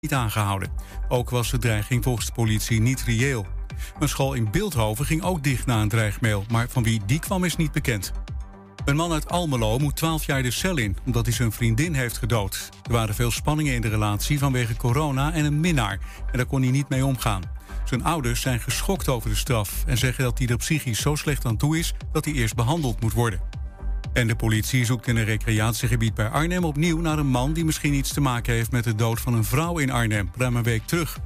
niet aangehouden. Ook was de dreiging volgens de politie niet reëel. Een school in Beeldhoven ging ook dicht na een dreigmail, maar van wie die kwam is niet bekend. Een man uit Almelo moet 12 jaar de cel in omdat hij zijn vriendin heeft gedood. Er waren veel spanningen in de relatie vanwege corona en een minnaar. En daar kon hij niet mee omgaan. Zijn ouders zijn geschokt over de straf en zeggen dat hij er psychisch zo slecht aan toe is dat hij eerst behandeld moet worden. En de politie zoekt in een recreatiegebied bij Arnhem opnieuw naar een man die misschien iets te maken heeft met de dood van een vrouw in Arnhem, ruim een week terug.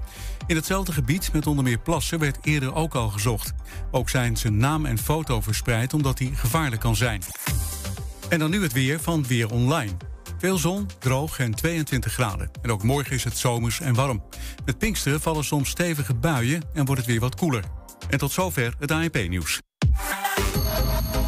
In hetzelfde gebied met onder meer plassen werd eerder ook al gezocht. Ook zijn zijn naam en foto verspreid omdat hij gevaarlijk kan zijn. En dan nu het weer van Weer Online. Veel zon, droog en 22 graden. En ook morgen is het zomers en warm. Met Pinksteren vallen soms stevige buien en wordt het weer wat koeler. En tot zover het ANP-nieuws.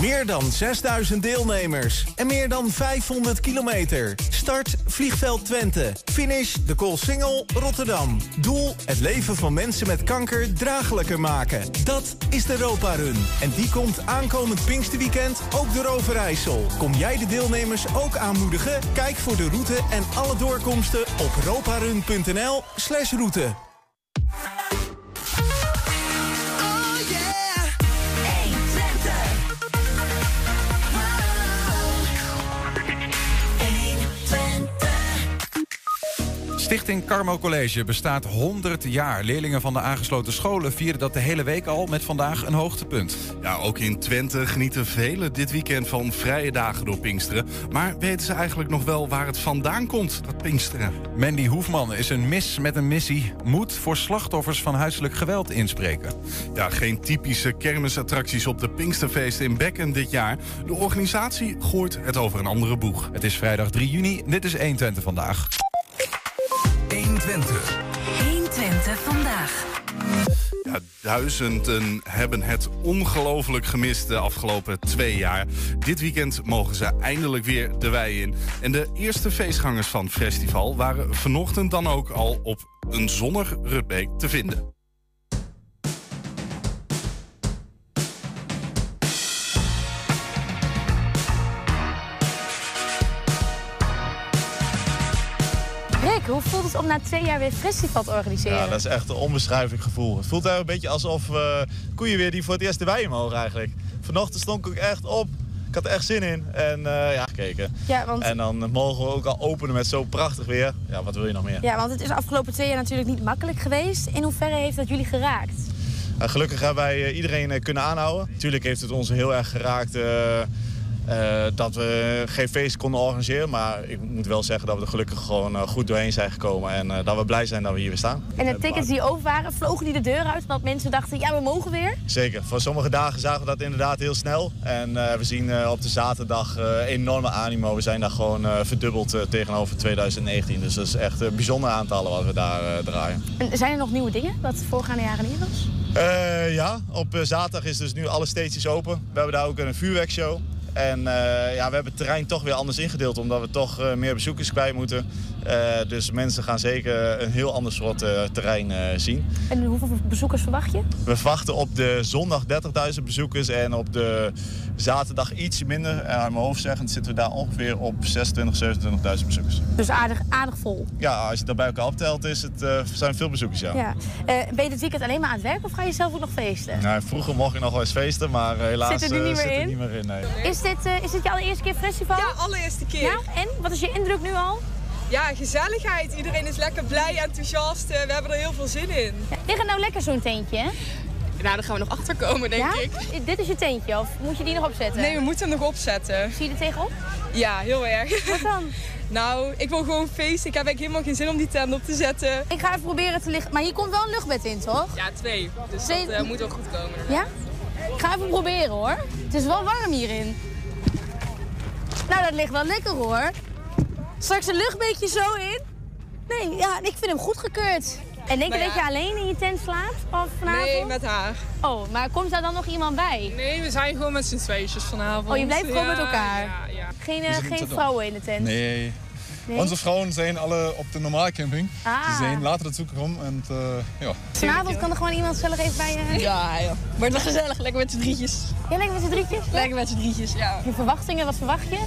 Meer dan 6000 deelnemers en meer dan 500 kilometer. Start Vliegveld Twente. Finish de Koolsingel Rotterdam. Doel het leven van mensen met kanker draaglijker maken. Dat is de Europa Run. En die komt aankomend Pinksterweekend ook door Overijssel. Kom jij de deelnemers ook aanmoedigen? Kijk voor de route en alle doorkomsten op roparun.nl slash route. Stichting Carmo College bestaat 100 jaar. Leerlingen van de aangesloten scholen vieren dat de hele week al met vandaag een hoogtepunt. Ja, ook in Twente genieten velen dit weekend van vrije dagen door Pinksteren. Maar weten ze eigenlijk nog wel waar het vandaan komt, dat Pinksteren? Mandy Hoefman is een mis met een missie. Moet voor slachtoffers van huiselijk geweld inspreken. Ja, geen typische kermisattracties op de Pinksterfeesten in Bekken dit jaar. De organisatie gooit het over een andere boeg. Het is vrijdag 3 juni. Dit is 120 vandaag. 120. 120 vandaag. Ja, duizenden hebben het ongelooflijk gemist de afgelopen twee jaar. Dit weekend mogen ze eindelijk weer de wei in. En de eerste feestgangers van het festival waren vanochtend dan ook al op een zonnig Rutbeek te vinden. Voelt om na twee jaar weer festival te organiseren? Ja, dat is echt een onbeschrijfelijk gevoel. Het voelt eigenlijk een beetje alsof uh, koeien weer die voor het eerst de wei mogen eigenlijk. Vanochtend stond ik ook echt op. Ik had er echt zin in. En uh, ja, gekeken. Ja, want... En dan mogen we ook al openen met zo prachtig weer. Ja, wat wil je nog meer? Ja, want het is afgelopen twee jaar natuurlijk niet makkelijk geweest. In hoeverre heeft dat jullie geraakt? Uh, gelukkig hebben wij iedereen kunnen aanhouden. Natuurlijk heeft het ons heel erg geraakt... Uh, dat we geen feest konden organiseren. Maar ik moet wel zeggen dat we er gelukkig gewoon uh, goed doorheen zijn gekomen. En uh, dat we blij zijn dat we hier weer staan. En de tickets die over waren, vlogen die de deur uit? Want mensen dachten, ja, we mogen weer? Zeker. Voor sommige dagen zagen we dat inderdaad heel snel. En we zien op de zaterdag enorme animo. We zijn daar gewoon verdubbeld tegenover 2019. Dus dat is echt bijzondere aantallen wat we daar draaien. En zijn er nog nieuwe dingen wat voorgaande jaren niet was? ja, op zaterdag is dus nu alle stages open. We hebben daar ook een vuurwerkshow. En uh, ja, we hebben het terrein toch weer anders ingedeeld, omdat we toch uh, meer bezoekers kwijt moeten. Uh, dus mensen gaan zeker een heel ander soort terrein zien. En hoeveel bezoekers verwacht je? We verwachten op de zondag 30.000 bezoekers en op de zaterdag iets minder. En aan mijn hoofd zeggend zitten we daar ongeveer op 26, 27.000 bezoekers. Dus aardig, aardig vol? Ja, als je dat bij elkaar optelt, is het, zijn veel bezoekers, ja. ja. ben je dit weekend alleen maar aan het werk of ga je zelf ook nog feesten? Nou, vroeger mocht ik nog wel eens feesten, maar helaas zit er niet meer zit in. Er niet meer in nee. Is dit, uh, is dit je allereerste keer festival? Ja, allereerste keer. Ja, en? Wat is je indruk nu al? Ja, gezelligheid. Iedereen is lekker blij, enthousiast. We hebben er heel veel zin in. Ja, ligt het nou lekker zo'n tentje, hè? Nou, daar gaan we nog achter komen, denk ja? ik. Dit is je tentje, of moet je die nog opzetten? Nee, we moeten hem nog opzetten. Zie je er tegenop? Ja, heel erg. Wat dan? Nou, ik wil gewoon feesten. Ik heb eigenlijk helemaal geen zin om die tent op te zetten. Ik ga even proberen te liggen. Maar hier komt wel een luchtbed in, toch? Ja, twee. Dus twee... dat uh, moet wel goed komen. Ja? Ik ga even proberen, hoor. Het is wel warm hierin. Nou, dat ligt wel lekker hoor. Straks een luchtbeetje zo in. Nee, ja, ik vind hem goedgekeurd. En denk je Nou dat je alleen in je tent slaapt of vanavond? Nee, met haar. Oh, maar komt daar dan nog iemand bij? Nee, we zijn gewoon met z'n tweetjes vanavond. Oh, je blijft gewoon Ja, met elkaar? Ja, ja. Geen, eh, geen vrouwen in de tent? Nee. Nee? Onze vrouwen zijn alle op de normale camping. Ah. Ze zijn later naartoe En eh, ja. Vanavond kan er gewoon iemand gezellig even bij je... Ja, joh. Wordt wel gezellig. Lekker met z'n drietjes. Ja, lekker met z'n drietjes? Lekker met z'n drietjes, ja. Je verwachtingen, wat verwacht je?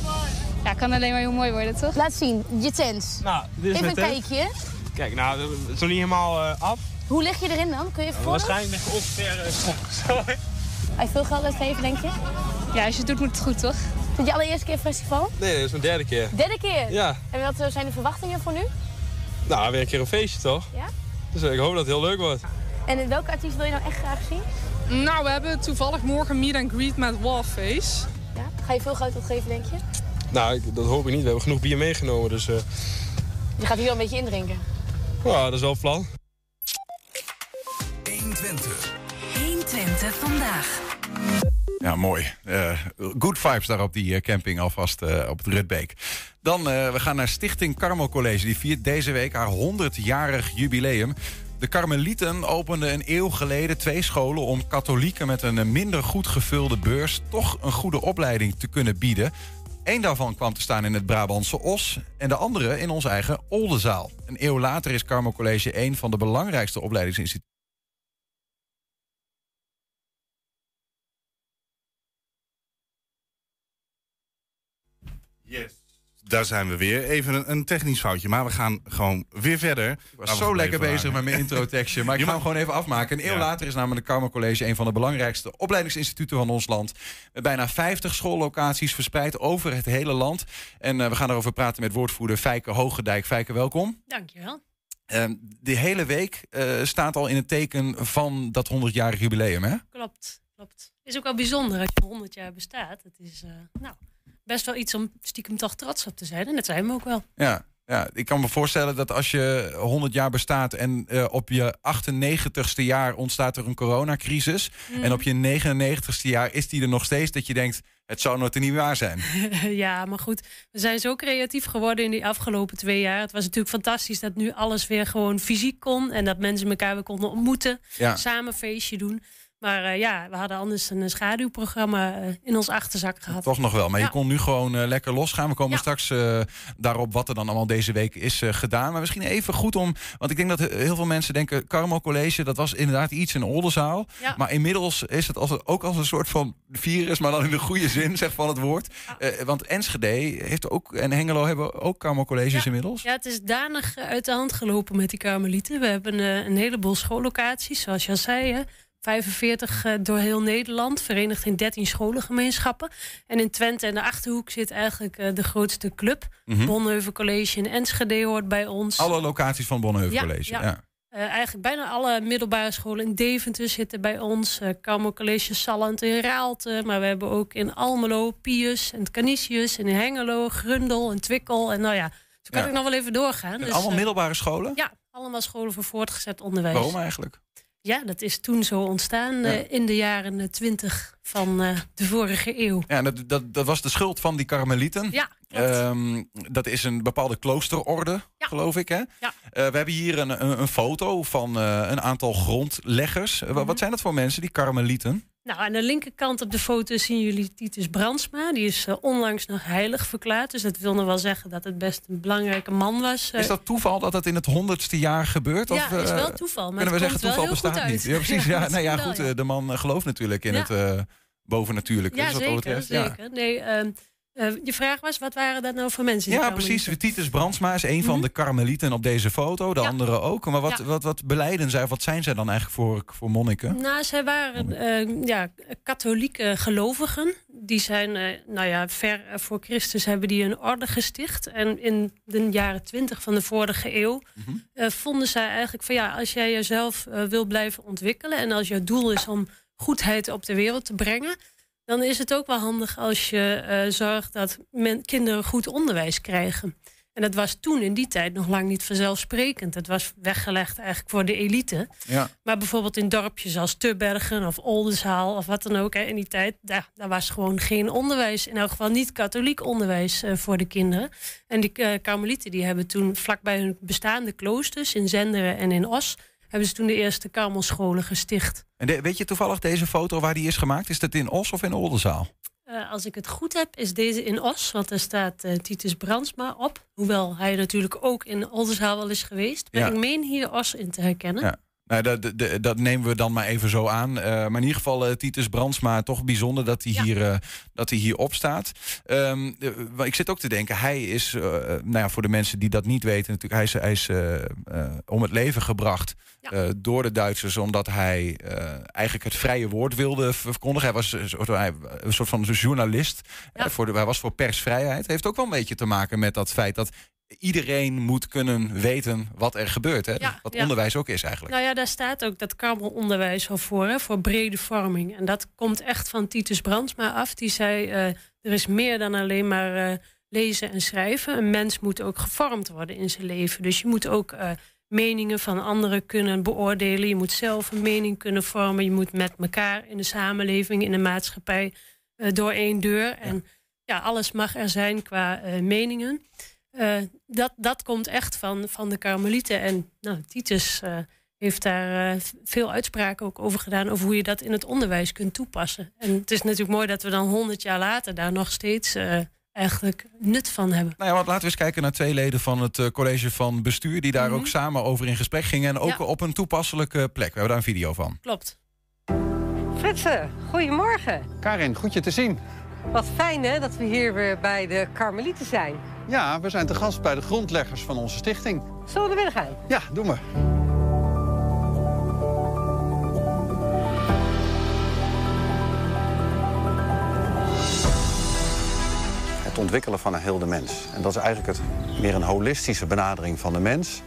Ja, kan alleen maar heel mooi worden, toch? Laat zien, je tent. Nou, dit is Even een mijn tent. kijkje. Kijk, nou, het is nog niet helemaal eh, af. Hoe lig je erin dan? Kun je even? Waarschijnlijk ongeveer eh, zo. Hij veel geld uitgeven, denk je? Ja, als je het doet, moet het goed, toch? Is het je allereerste keer festival? Nee, dit is mijn derde keer. Derde keer? Ja. En wat eh, zijn de verwachtingen voor nu? Nou, weer een keer een feestje, toch? Ja? Dus eh, ik hoop dat het heel leuk wordt. En welke artiest wil je nou echt graag zien? Nou, we hebben toevallig morgen meet and greet met Warface. Ja? Ga je veel geld uitgeven, denk je? Nou, ik- dat hoop ik niet. We hebben genoeg bier meegenomen, dus eh, Je gaat hier wel een beetje indrinken. ja, dat is wel het plan. 120. 120 vandaag. Ja, mooi. Eh, good vibes daar op die eh, camping alvast eh, op het Rutbeek. Dan, eh, we gaan naar Stichting Carmel College. Die viert deze week haar 100-jarig jubileum. De Karmelieten openden een eeuw geleden twee scholen... om katholieken met een minder goed gevulde beurs... toch een goede opleiding te kunnen bieden. Eén daarvan kwam te staan in het Brabantse Os... en de andere in onze eigen Oldenzaal. Een eeuw later is Carmel College een van de belangrijkste opleidingsinstituten Yes. Daar zijn we weer. Even een, een technisch foutje, maar we gaan gewoon weer verder. Ik was zo lekker bezig met mijn intro-tekstje. Maar ik ga mag- hem gewoon even afmaken. Een eeuw Ja. later is namelijk de Carmel College... een van de belangrijkste opleidingsinstituten van ons land. Met bijna 50 schoollocaties verspreid over het hele land. En eh, we gaan erover praten met woordvoerder Fijke Hoogendijk. Fijke, welkom. Dankjewel. Uh, de hele week eh, staat al in het teken van dat 100-jarig jubileum, hè? Klopt, klopt. Is ook wel bijzonder als je 100 jaar bestaat. Het is eh, nou, best wel iets om stiekem toch trots op te zijn. En dat zijn we ook wel. Ja, ja, ik kan me voorstellen dat als je 100 jaar bestaat en eh, op je 98ste jaar ontstaat er een coronacrisis. Mhm. En op je 99ste jaar is die er nog steeds dat je denkt, het zou nooit niet waar zijn. ja, maar goed. We zijn zo creatief geworden in die afgelopen twee jaar. Het was natuurlijk fantastisch dat nu alles weer gewoon fysiek kon. En dat mensen elkaar weer konden ontmoeten. Ja. Samen feestje doen. Maar eh, ja, we hadden anders een schaduwprogramma eh, in ons achterzak gehad. Toch nog wel. Maar Ja. je kon nu gewoon eh, lekker losgaan. We komen Ja. straks eh, daarop wat er dan allemaal deze week is eh, gedaan. Maar misschien even goed om. Want ik denk dat he- heel veel mensen denken. Carmel College, dat was inderdaad iets in Oldenzaal. Ja. Maar inmiddels is het als, ook als een soort van virus. Maar dan in de goede zin zeg van het woord. Eh, want Enschede heeft ook. En Hengelo hebben ook Carmel Colleges inmiddels. Ja, het is danig eh, uit de hand gelopen met die Karmelieten. We hebben eh, een heleboel schoollocaties, zoals je al zei. Hè. 45 eh, door heel Nederland, verenigd in 13 scholengemeenschappen. En in Twente en de Achterhoek zit eigenlijk eh, de grootste club. Bonheuven College in Enschede hoort bij ons. Alle locaties van Bonneheuvel Ja, College. Ja, ja. Eh, eigenlijk bijna alle middelbare scholen in Deventer zitten bij ons. Uh, Carmel College Salland in Raalte. Maar we hebben ook in Almelo, Pius en Canisius. En in Hengelo, Grundel en Twikkel. En nou ja, zo kan Ja. ik nog wel even doorgaan. Dus, allemaal middelbare scholen? Ja, allemaal scholen voor voortgezet onderwijs. Waarom eigenlijk? Ja, dat is toen zo ontstaan eh, in de jaren twintig van eh, de vorige eeuw. Ja, dat, dat, dat was de schuld van die karmelieten. Ja. Ehm, dat is een bepaalde kloosterorde, geloof ik. Hè? Ja. Eh, we hebben hier een, een, een foto van eh, een aantal grondleggers. Eh, Mhm. Wat zijn dat voor mensen, die karmelieten? Nou, aan de linkerkant op de foto zien jullie Titus Brandsma. Die is eh, onlangs nog heilig verklaard. Dus dat wil nog wel zeggen dat het best een belangrijke man was. Eh, Is dat toeval dat dat in het honderdste jaar gebeurt? Ja, of, is eh, wel toeval, maar kunnen we zeggen, toeval bestaat niet. Ja, precies. Ja, Ja, nou ja, goed. wel, ja. De man gelooft natuurlijk in het bovennatuurlijke. Ja, dus wat zeker. betreft, zeker. Nee, ehm, eh, je vraag was, wat waren dat nou voor mensen? die Ja, precies. Titus Brandsma is een van de karmelieten op deze foto. De Mhm. Ja. anderen ook. Maar wat, Ja. wat, wat beleiden zij? Of wat zijn zij dan eigenlijk voor, voor monniken? Nou, zij waren eh, ja, katholieke gelovigen. Die zijn, eh, nou ja, ver voor Christus hebben die een orde gesticht. En in de jaren twintig van de vorige eeuw Mhm. vonden zij eigenlijk van ja, als jij jezelf wil blijven ontwikkelen en als jouw doel is om goedheid op de wereld te brengen, dan is het ook wel handig als je eh, zorgt dat men, kinderen goed onderwijs krijgen. En dat was toen in die tijd nog lang niet vanzelfsprekend. Het was weggelegd eigenlijk voor de elite. Ja. Maar bijvoorbeeld in dorpjes als Tubbergen of Oldenzaal of wat dan ook. Hè, in die tijd, daar, daar was gewoon geen onderwijs. In elk geval niet katholiek onderwijs eh, voor de kinderen. En die uh, Karmelieten die hebben toen vlakbij hun bestaande kloosters in Zenderen en in Os... hebben ze toen de eerste Karmelscholen gesticht. En de- weet je toevallig deze foto waar die is gemaakt? Is dat in Os of in Oldenzaal? Eh, als ik het goed heb, is deze in Os. Want daar staat eh, Titus Brandsma op. Hoewel hij natuurlijk ook in Oldenzaal wel is geweest. Maar Ja. ik meen hier Os in te herkennen. Ja. Nou, dat, dat, dat nemen we dan maar even zo aan. Eh, maar in ieder geval, eh, Titus Brandsma, toch bijzonder dat hij, hier, eh, dat hij hier op staat. Ehm, eh, ik zit ook te denken, hij is, nou ja, voor de mensen die dat niet weten, natuurlijk, hij is, hij is om het leven gebracht door de Duitsers, omdat hij eigenlijk het vrije woord wilde verkondigen. Hij was een soort, van journalist. voor de, hij was voor persvrijheid. Heeft ook wel een beetje te maken met dat feit dat iedereen moet kunnen weten wat er gebeurt. Hè? Ja, wat ja. onderwijs ook is eigenlijk. Nou ja, daar staat ook dat karmelonderwijs al voor, hè, voor brede vorming. En dat komt echt van Titus Brandsma af. Die zei, eh, er is meer dan alleen maar eh, lezen en schrijven. Een mens moet ook gevormd worden in zijn leven. Dus je moet ook eh, meningen van anderen kunnen beoordelen. Je moet zelf een mening kunnen vormen. Je moet met elkaar in de samenleving, in de maatschappij, door één deur. En ja, alles mag er zijn qua meningen. Eh, dat, dat komt echt van, van de Karmelieten. En nou, Titus eh, heeft daar eh, veel uitspraken ook over gedaan... over hoe je dat in het onderwijs kunt toepassen. En het is natuurlijk mooi dat we dan honderd jaar later... daar nog steeds eh, eigenlijk nut van hebben. Nou ja, want laten we eens kijken naar twee leden van het eh, college van bestuur... die daar Mhm. ook samen over in gesprek gingen. En ook Ja. op een toepasselijke plek. We hebben daar een video van. Klopt. Fritsen, goedemorgen. Karin, goed je te zien. Wat fijn hè, dat we hier weer bij de Karmelieten zijn. Ja, we zijn te gast bij de grondleggers van onze stichting. Zullen we er binnen gaan? Ja, doe maar. Het ontwikkelen van een heel de mens. En dat is eigenlijk het, meer een holistische benadering van de mens.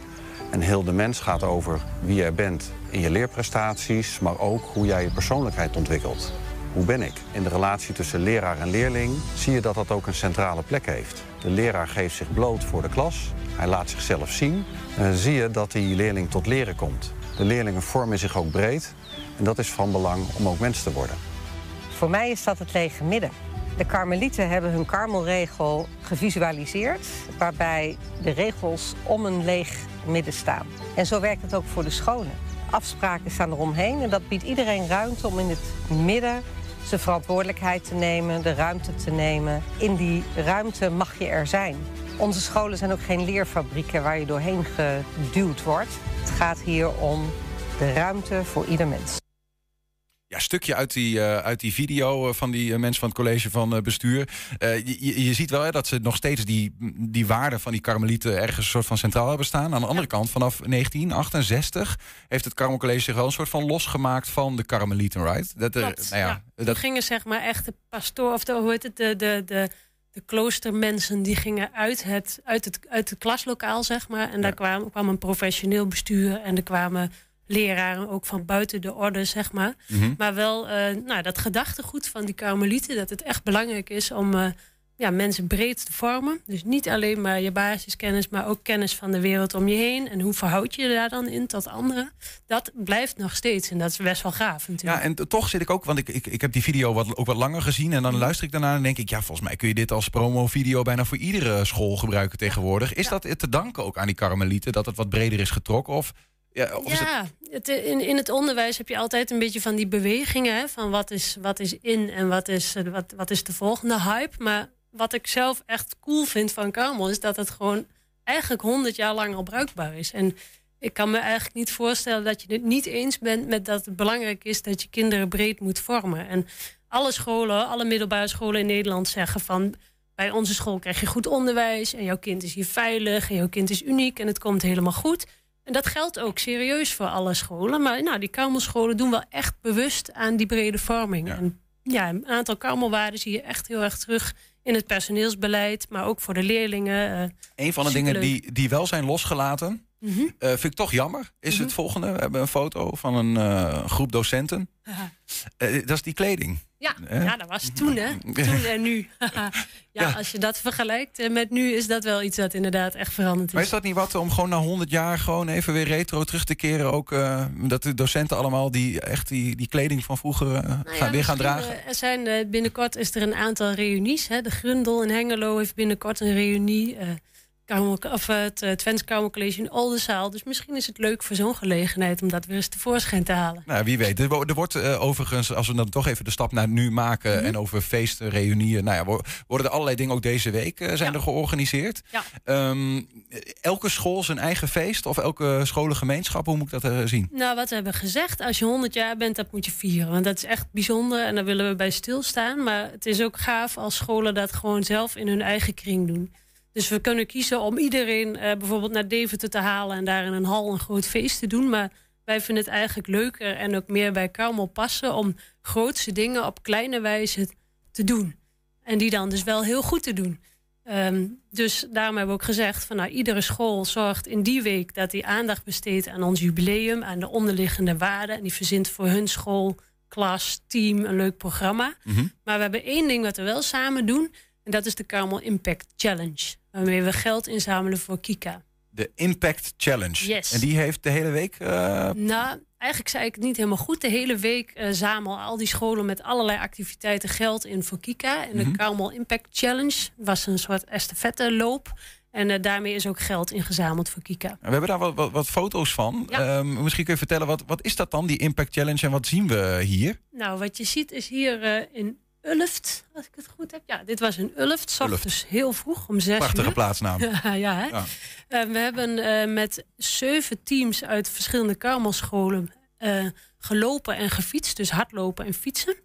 En heel de mens gaat over wie jij bent in je leerprestaties, maar ook hoe jij je persoonlijkheid ontwikkelt. Hoe ben ik? In de relatie tussen leraar en leerling zie je dat dat ook een centrale plek heeft. De leraar geeft zich bloot voor de klas, hij laat zichzelf zien. En dan zie je dat die leerling tot leren komt. De leerlingen vormen zich ook breed en dat is van belang om ook mens te worden. Voor mij is dat het lege midden. De Karmelieten hebben hun karmelregel gevisualiseerd... waarbij de regels om een leeg midden staan. En zo werkt het ook voor de scholen. Afspraken staan eromheen en dat biedt iedereen ruimte om in het midden zijn verantwoordelijkheid te nemen, de ruimte te nemen. In die ruimte mag je er zijn. Onze scholen zijn ook geen leerfabrieken waar je doorheen geduwd wordt. Het gaat hier om de ruimte voor ieder mens. Ja, stukje uit die, eh, uit die video eh, van die eh, mensen van het college van bestuur. Je, je- ziet wel hè, dat ze nog steeds die, die waarden van die karmelieten ergens een soort van centraal hebben staan. Aan de andere kant, vanaf 1968 heeft het Karmelcollege zich wel een soort van losgemaakt van de karmelieten, right? Dat, Klopt, nou ja, dat, gingen zeg maar echt de pastoor, of de, hoe heet het, de, de, de, de kloostermensen, die gingen uit het, uit het, uit het klaslokaal, zeg maar. En daar kwam, kwam een professioneel bestuur en er kwamen leraren ook van buiten de orde, zeg maar. Mhm. Maar wel eh, nou, dat gedachtegoed van die karmelieten, dat het echt belangrijk is om eh, ja, mensen breed te vormen. Dus niet alleen maar je basiskennis, maar ook kennis van de wereld om je heen. En hoe verhoud je je daar dan in tot anderen? Dat blijft nog steeds en dat is best wel gaaf natuurlijk. ja, en toch zit ik ook, want ik, ik, ik heb die video wat, ook wat langer gezien. En dan luister ik daarna en denk ik, ja, volgens mij kun je dit als promo-video bijna voor iedere school gebruiken tegenwoordig. Is dat te danken ook aan die karmelieten, dat het wat breder is getrokken? Of, ja, of is het- Ja, het, in, in het onderwijs heb je altijd een beetje van die bewegingen. Hè, van wat is, wat is in en wat is, eh, wat, wat is de volgende hype. Maar wat ik zelf echt cool vind van Karmel... is dat het gewoon eigenlijk honderd jaar lang al bruikbaar is. En ik kan me eigenlijk niet voorstellen dat je het niet eens bent... met dat het belangrijk is dat je kinderen breed moet vormen. En alle scholen, alle middelbare scholen in Nederland zeggen van... bij onze school krijg je goed onderwijs... en jouw kind is hier veilig en jouw kind is uniek... en het komt helemaal goed... En dat geldt ook serieus voor alle scholen. Maar nou, die karmelscholen doen wel echt bewust aan die brede vorming. En ja, een aantal karmelwaarden zie je echt heel erg terug in het personeelsbeleid, maar ook voor de leerlingen. eh, Een van de dingen die, die wel zijn losgelaten, Mhm. eh, vind ik toch jammer, is het volgende. We hebben een foto van een eh, groep docenten. Dat is die kleding. Ja, ja, dat was toen, hè? Toen en nu. ja, Ja. als je dat vergelijkt eh, met nu, is dat wel iets dat inderdaad echt veranderd is. Maar is dat niet wat om gewoon na 100 jaar gewoon even weer retro terug te keren? Ook eh, dat de docenten allemaal die echt die, die kleding van vroeger eh, Nou gaan, ja, weer gaan dragen? er zijn, binnenkort is er een aantal reunies. Hè. De Grundel in Hengelo heeft binnenkort een reunie. Eh Kamer, of het uh, Twents Kamercollege in Oldenzaal. Dus misschien is het leuk voor zo'n gelegenheid om dat weer eens tevoorschijn te halen. Nou, wie weet. Er, wo- er wordt eh, overigens, als we dan toch even de stap naar nu maken... Mhm. en over feesten, reunieën... Nou ja, wo- worden er allerlei dingen ook deze week eh, zijn er georganiseerd. Ja. Ehm, elke school zijn eigen feest? Of elke scholengemeenschap? Hoe moet ik dat eh, zien? Nou, wat we hebben gezegd, als je 100 jaar bent, dat moet je vieren. Want dat is echt bijzonder en daar willen we bij stilstaan. Maar het is ook gaaf als scholen dat gewoon zelf in hun eigen kring doen. Dus we kunnen kiezen om iedereen eh, bijvoorbeeld naar Deventer te halen... en daar in een hal een groot feest te doen. Maar wij vinden het eigenlijk leuker en ook meer bij Karmel passen... om grootse dingen op kleine wijze te doen. En die dan dus wel heel goed te doen. Ehm, dus daarom hebben we ook gezegd van nou, iedere school zorgt in die week dat die aandacht besteedt aan ons jubileum, aan de onderliggende waarden. En die verzint voor hun school, klas, team een leuk programma. Maar we hebben één ding wat we wel samen doen. En dat is de Carmel Impact Challenge. Waarmee we geld inzamelen voor Kika. De Impact Challenge. Yes. En die heeft de hele week... eh, Nou, eigenlijk zei ik het niet helemaal goed. De hele week eh zamelen al die scholen met allerlei activiteiten geld in voor Kika. En de Mhm. Carmel Impact Challenge was een soort estafette loop. En eh, daarmee is ook geld ingezameld voor Kika. we hebben daar wat, wat, wat foto's van. Ja. Ehm, misschien kun je vertellen, wat, wat is dat dan, die Impact Challenge? En wat zien we hier? Nou, wat je ziet is hier in Ulft, als ik het goed heb. Ja, dit was in Ulft. S Ulft. ochtends heel vroeg, om zes Prachtige uur. plaatsnaam. ja, ja, hè? Ja. Eh, we hebben eh, met zeven teams uit verschillende Karmelscholen eh, gelopen en gefietst. Dus hardlopen en fietsen.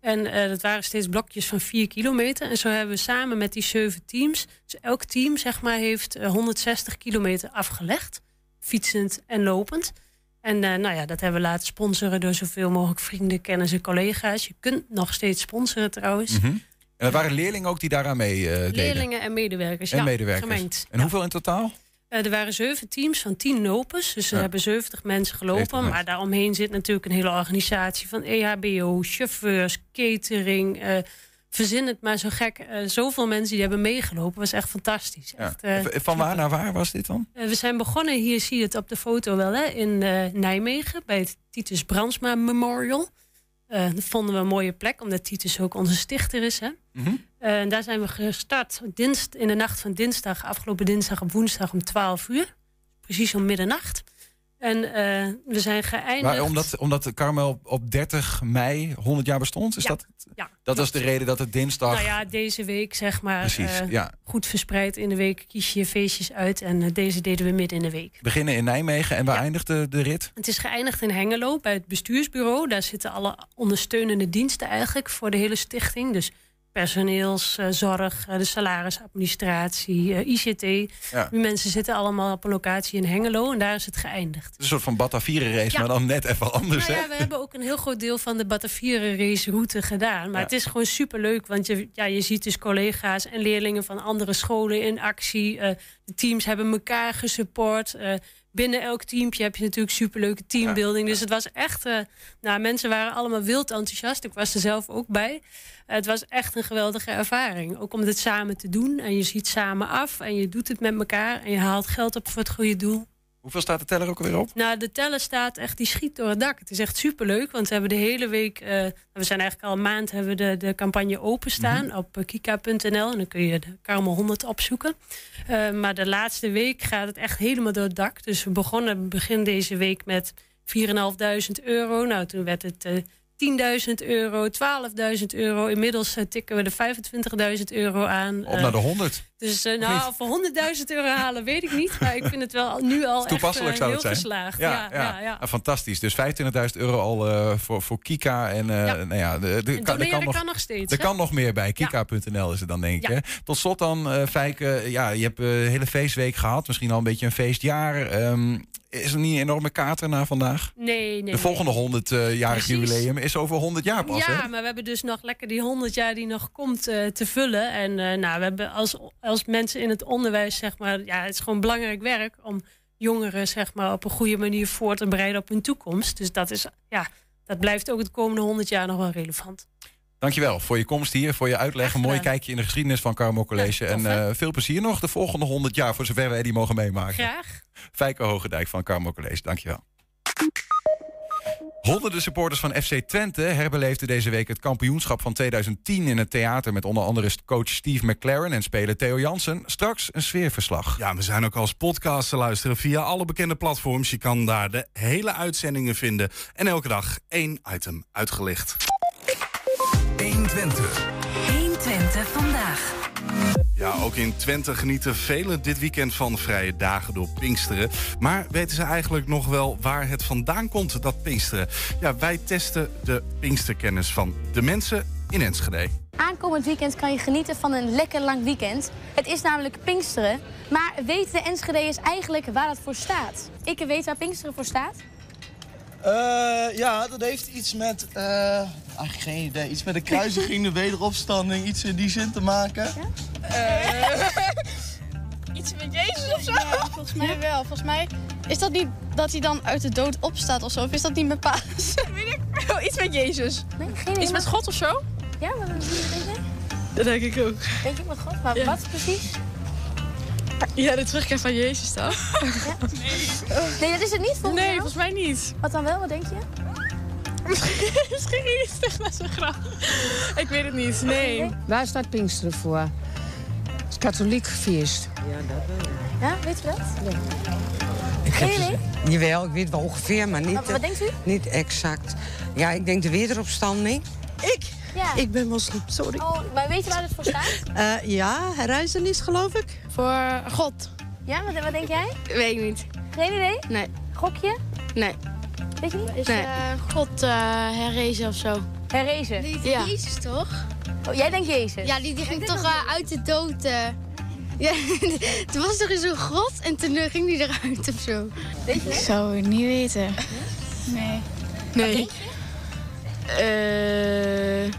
En dat waren steeds blokjes van vier kilometer. En zo hebben we samen met die zeven teams... Dus elk team, zeg maar, heeft eh, 160 kilometer afgelegd. Fietsend en lopend. En eh, nou ja, dat hebben we laten sponsoren door zoveel mogelijk vrienden, kennissen, collega's. Je kunt nog steeds sponsoren trouwens. Mhm. En er waren leerlingen ook die daaraan mee eh, deden? Leerlingen en medewerkers. En ja, medewerkers. Gemengd. En hoeveel in totaal? Eh, er waren zeven teams van tien lopers. Dus er Ja. hebben 70 mensen gelopen. 70 mensen. Maar daaromheen zit natuurlijk een hele organisatie van EHBO, chauffeurs, catering. Verzin het maar zo gek. Eh, zoveel mensen die hebben meegelopen. was echt fantastisch. Ja. Echt, eh, van waar naar waar was dit dan? eh, we zijn begonnen, hier zie je het op de foto wel, hè, in Nijmegen bij het Titus Brandsma Memorial. Dat vonden we een mooie plek, omdat Titus ook onze stichter is. Hè. Mhm. En daar zijn we gestart dienst, in de nacht van dinsdag, afgelopen dinsdag op woensdag om 12 uur. Precies om middernacht. En eh, we zijn geëindigd. Maar omdat, omdat Carmel op 30 mei 100 jaar bestond? Is Ja, dat, ja, dat was de reden dat het dinsdag... Nou ja, deze week zeg maar. Precies, eh, ja. Goed verspreid in de week kies je feestjes uit. En eh, deze deden we midden in de week. Beginnen in Nijmegen en waar eindigde de rit? Het is geëindigd in Hengelo bij het bestuursbureau. Daar zitten alle ondersteunende diensten eigenlijk voor de hele stichting. Dus personeelszorg, de salarisadministratie, eh, ICT. Ja. Die mensen zitten allemaal op een locatie in Hengelo en daar is het geëindigd. Een soort van Batavieren race, Ja. maar dan net even anders. Nou ja, hè? we hebben ook een heel groot deel van de Batavieren race route gedaan. Maar Ja. het is gewoon superleuk, want je, ja, je ziet dus collega's en leerlingen van andere scholen in actie. Eh, de teams hebben elkaar gesupport. Eh, binnen elk teampje heb je natuurlijk superleuke teambuilding. Dus het was echt... eh, nou, mensen waren allemaal wild enthousiast. Ik was er zelf ook bij. Het was echt een geweldige ervaring. Ook om het samen te doen. En je ziet samen af en je doet het met elkaar. En je haalt geld op voor het goede doel. Hoeveel staat de teller ook alweer op? Nou, de teller staat echt, die schiet door het dak. Het is echt superleuk, want we hebben de hele week... eh, we zijn eigenlijk al een maand hebben we de, de campagne openstaan op eh, kika.nl. En dan kun je de Karmel 100 opzoeken. Eh, maar de laatste week gaat het echt helemaal door het dak. Dus we begonnen begin deze week met 4.500 euro. Nou, toen werd het 10.000 euro, 12.000 euro. Inmiddels eh, tikken we de 25.000 euro aan. Op Eh, naar de 100. Dus eh, Of nou, voor 100.000 euro halen weet ik niet. Maar ik vind het wel nu al Toepasselijk echt, eh, zou het zijn. geslaagd. Ja, Ja, ja, ja. Ah, fantastisch. Dus 25.000 euro al eh, voor, voor Kika. En, eh, Ja. Nou ja, de, de, En kan, kan nog, kan nog steeds, Er kan nog meer bij. Kika.nl is het dan, denk ik. Tot slot dan, eh Fijke. Ja, je hebt eh, een hele feestweek gehad. Misschien al een beetje een feestjaar. Ehm, is er niet een enorme kater na vandaag? Nee, nee. de volgende 100-jarig Precies. jubileum is over 100 jaar pas. ja, hè? maar we hebben dus nog lekker die 100 jaar die nog komt eh, te vullen. En eh, nou, we hebben als, als mensen in het onderwijs, zeg maar, ja, het is gewoon belangrijk werk om jongeren, zeg maar, op een goede manier voor te bereiden op hun toekomst. Dus dat is, ja, dat blijft ook het komende 100 jaar nog wel relevant. Dankjewel voor je komst hier, voor je uitleg. Een mooi kijkje in de geschiedenis van Carmo College. Ja, tof, en eh, veel plezier nog de volgende 100 jaar, voor zover wij die mogen meemaken. Graag. Fijke Hogendijk van Carmo College, dankjewel. Honderden supporters van FC Twente herbeleefden deze week het kampioenschap van 2010 in het theater. Met onder andere coach Steve McLaren en speler Theo Jansen. Straks een sfeerverslag. Ja, we zijn ook als podcast te luisteren via alle bekende platforms. Je kan daar de hele uitzendingen vinden. En elke dag één item uitgelicht. 120. 120 vandaag. Ja, ook in Twente genieten velen dit weekend van vrije dagen door Pinksteren. Maar weten ze eigenlijk nog wel waar het vandaan komt, dat Pinksteren? Ja, wij testen de Pinksterkennis van de mensen in Enschede. Aankomend weekend kan je genieten van een lekker lang weekend. Het is namelijk Pinksteren. Maar weten de Enschede'ers eigenlijk waar dat voor staat? Ik weet waar Pinksteren voor staat. Eh, ja, dat heeft iets met... eh eigenlijk geen idee. Iets met de kruisiging, de wederopstanding. Iets in die zin te maken. Iets met Jezus of zo? Ja, volgens mij wel. Volgens mij is dat niet dat hij dan uit de dood opstaat of zo. Of is dat niet met Paas? Weet ik wel. Iets met Jezus. Nee, geen idee. Iets met God of zo? Ja, maar wat jij? Dat denk ik ook. Denk ik met God? Maar Ja. wat precies? Ja, de terugkeer van Jezus toch? Nee, dat is het niet volgens Nee, jou? volgens mij niet. Wat dan wel? Wat denk je? Misschien is het echt net zo graag. Ik weet het niet, nee. Waar staat Pinksteren voor? Het is katholiek feest. Ja, dat wel. Ja, weet je dat? Ik Geen idee? Jawel, ik weet wel ongeveer, maar niet, Wat- wat denkt u? niet exact. Ja, ik denk de wederopstanding. Ik? Ja. Ik ben moslim, sorry. Oh, maar weet je waar het voor staat? Eh, ja, herreizenis geloof ik. Voor God. Ja, wat, wat denk jij? Weet ik niet. Geen idee? Nee. Gokje? Nee. Weet je niet? Is nee. God uh, herrezen of zo. Herrezen? Ja. Jezus toch? Oh, jij denkt Jezus? Ja, die, die ging toch eh, uit de dood. eh. Ja, toen was er zo'n god en toen eh, ging die eruit of zo. Weet je Ik zou het niet weten. Nee. Nee. Eh.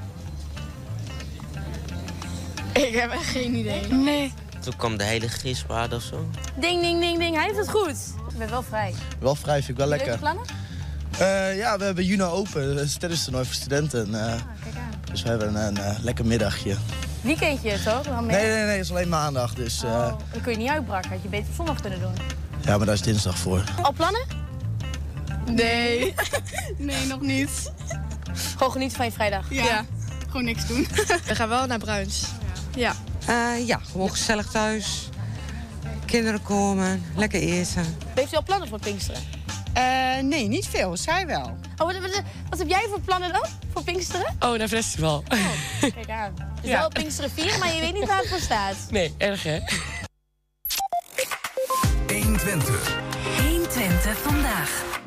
Ik heb echt geen idee. Nee. Toen kwam de hele geestwaarde of zo. Ding, ding, ding, ding. Hij heeft het goed. Ik ben wel vrij. Wel vrij, vind ik wel Leuke lekker. plannen? Eh, ja, we hebben Juno Open, dat is het tennistoernooi voor studenten. Ah, eh, dus we hebben een eh, lekker middagje. Weekendje, toch? Nee, nee, nee, het is alleen maandag. Dus, eh, Oh, dan kun je niet uitbraken. Had je beter op zondag kunnen doen. Ja, maar daar is dinsdag voor. Al plannen? Nee. nee, nog niet. Gewoon genieten van je vrijdag. Ja. Gewoon niks doen. We gaan wel naar Bruins. Ja. Eh, ja, gewoon gezellig thuis. Kinderen komen, lekker eten. Heeft u al plannen voor Pinksteren? nee, niet veel. Zij wel. Oh, wat, wat, wat heb jij voor plannen dan? Voor Pinksteren? Oh, naar festival. Kijk aan. Dus Ja. wel Pinksteren 4, maar je weet niet waar het voor staat. Nee, erg hè? 120. 120 vandaag.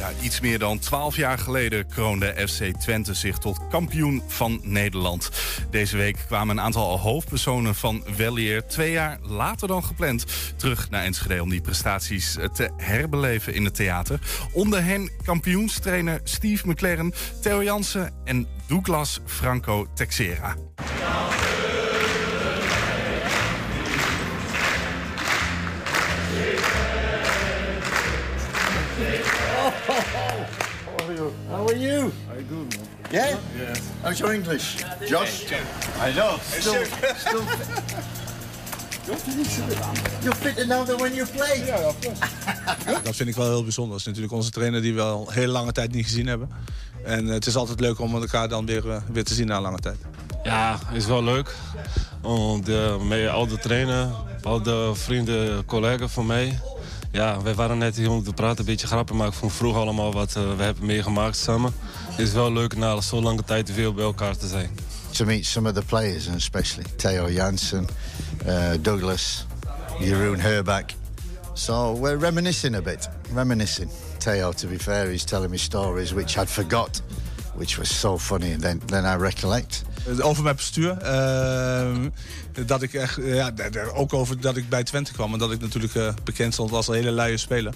Ja, iets meer dan 12 jaar geleden kroonde FC Twente zich tot kampioen van Nederland. Deze week kwamen een aantal hoofdpersonen van Welleer twee jaar later dan gepland terug naar Enschede om die prestaties eh, te herbeleven in het theater. Onder hen kampioenstrainer Steve McLaren, Theo Jansen en Douglas Franco Texera. How are you? I good. Yeah? Yeah. How's your English? Josh? I know. Still, still You're fitter now than when you played. Yeah, of course. Dat vind ik wel heel bijzonder. Dat is natuurlijk onze trainer die we al hele lange tijd niet gezien hebben. En eh, het is altijd leuk om elkaar dan weer, eh, weer te zien na lange tijd. Ja, is wel leuk. Want uh, met al de trainer, al de vrienden, collega's van mij. Ja, wij waren net hier om te praten, een beetje grappen maken van vroeger allemaal wat uh, we hebben meegemaakt samen. Het is wel leuk na zo'n lange tijd weer bij elkaar te zijn. To meet some of the players, and especially Theo Jansen, uh, Douglas, Jeroen Herback. So we're reminiscing a bit, reminiscing. Theo, to be fair, he's telling me stories which I'd forgot, which was so funny. And then, then I recollect. Over mijn postuur. Uh, dat ik echt, ja, ook over dat ik bij Twente kwam. En dat ik natuurlijk uh, bekend stond als een hele luie speler.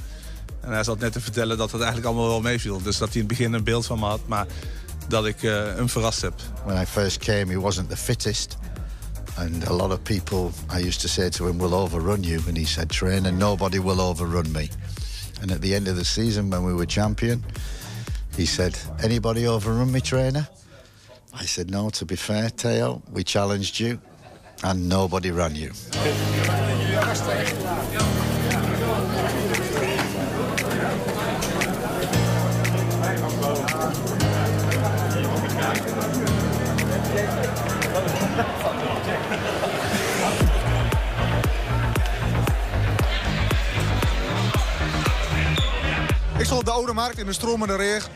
En hij zat net te vertellen dat het eigenlijk allemaal wel meeviel. Dus dat hij in het begin een beeld van me had. Maar dat ik uh, hem verrast heb. When I first came, he wasn't the fittest. And a lot of people, I used to say to him, will overrun you. And he said, trainer, nobody will overrun me. And at the end of the season, when we were champion, he said, anybody overrun me, trainer? I said, no, to be fair, Teo, we challenged you and nobody ran you. Ik stond op de Oude Markt in de stromende regen.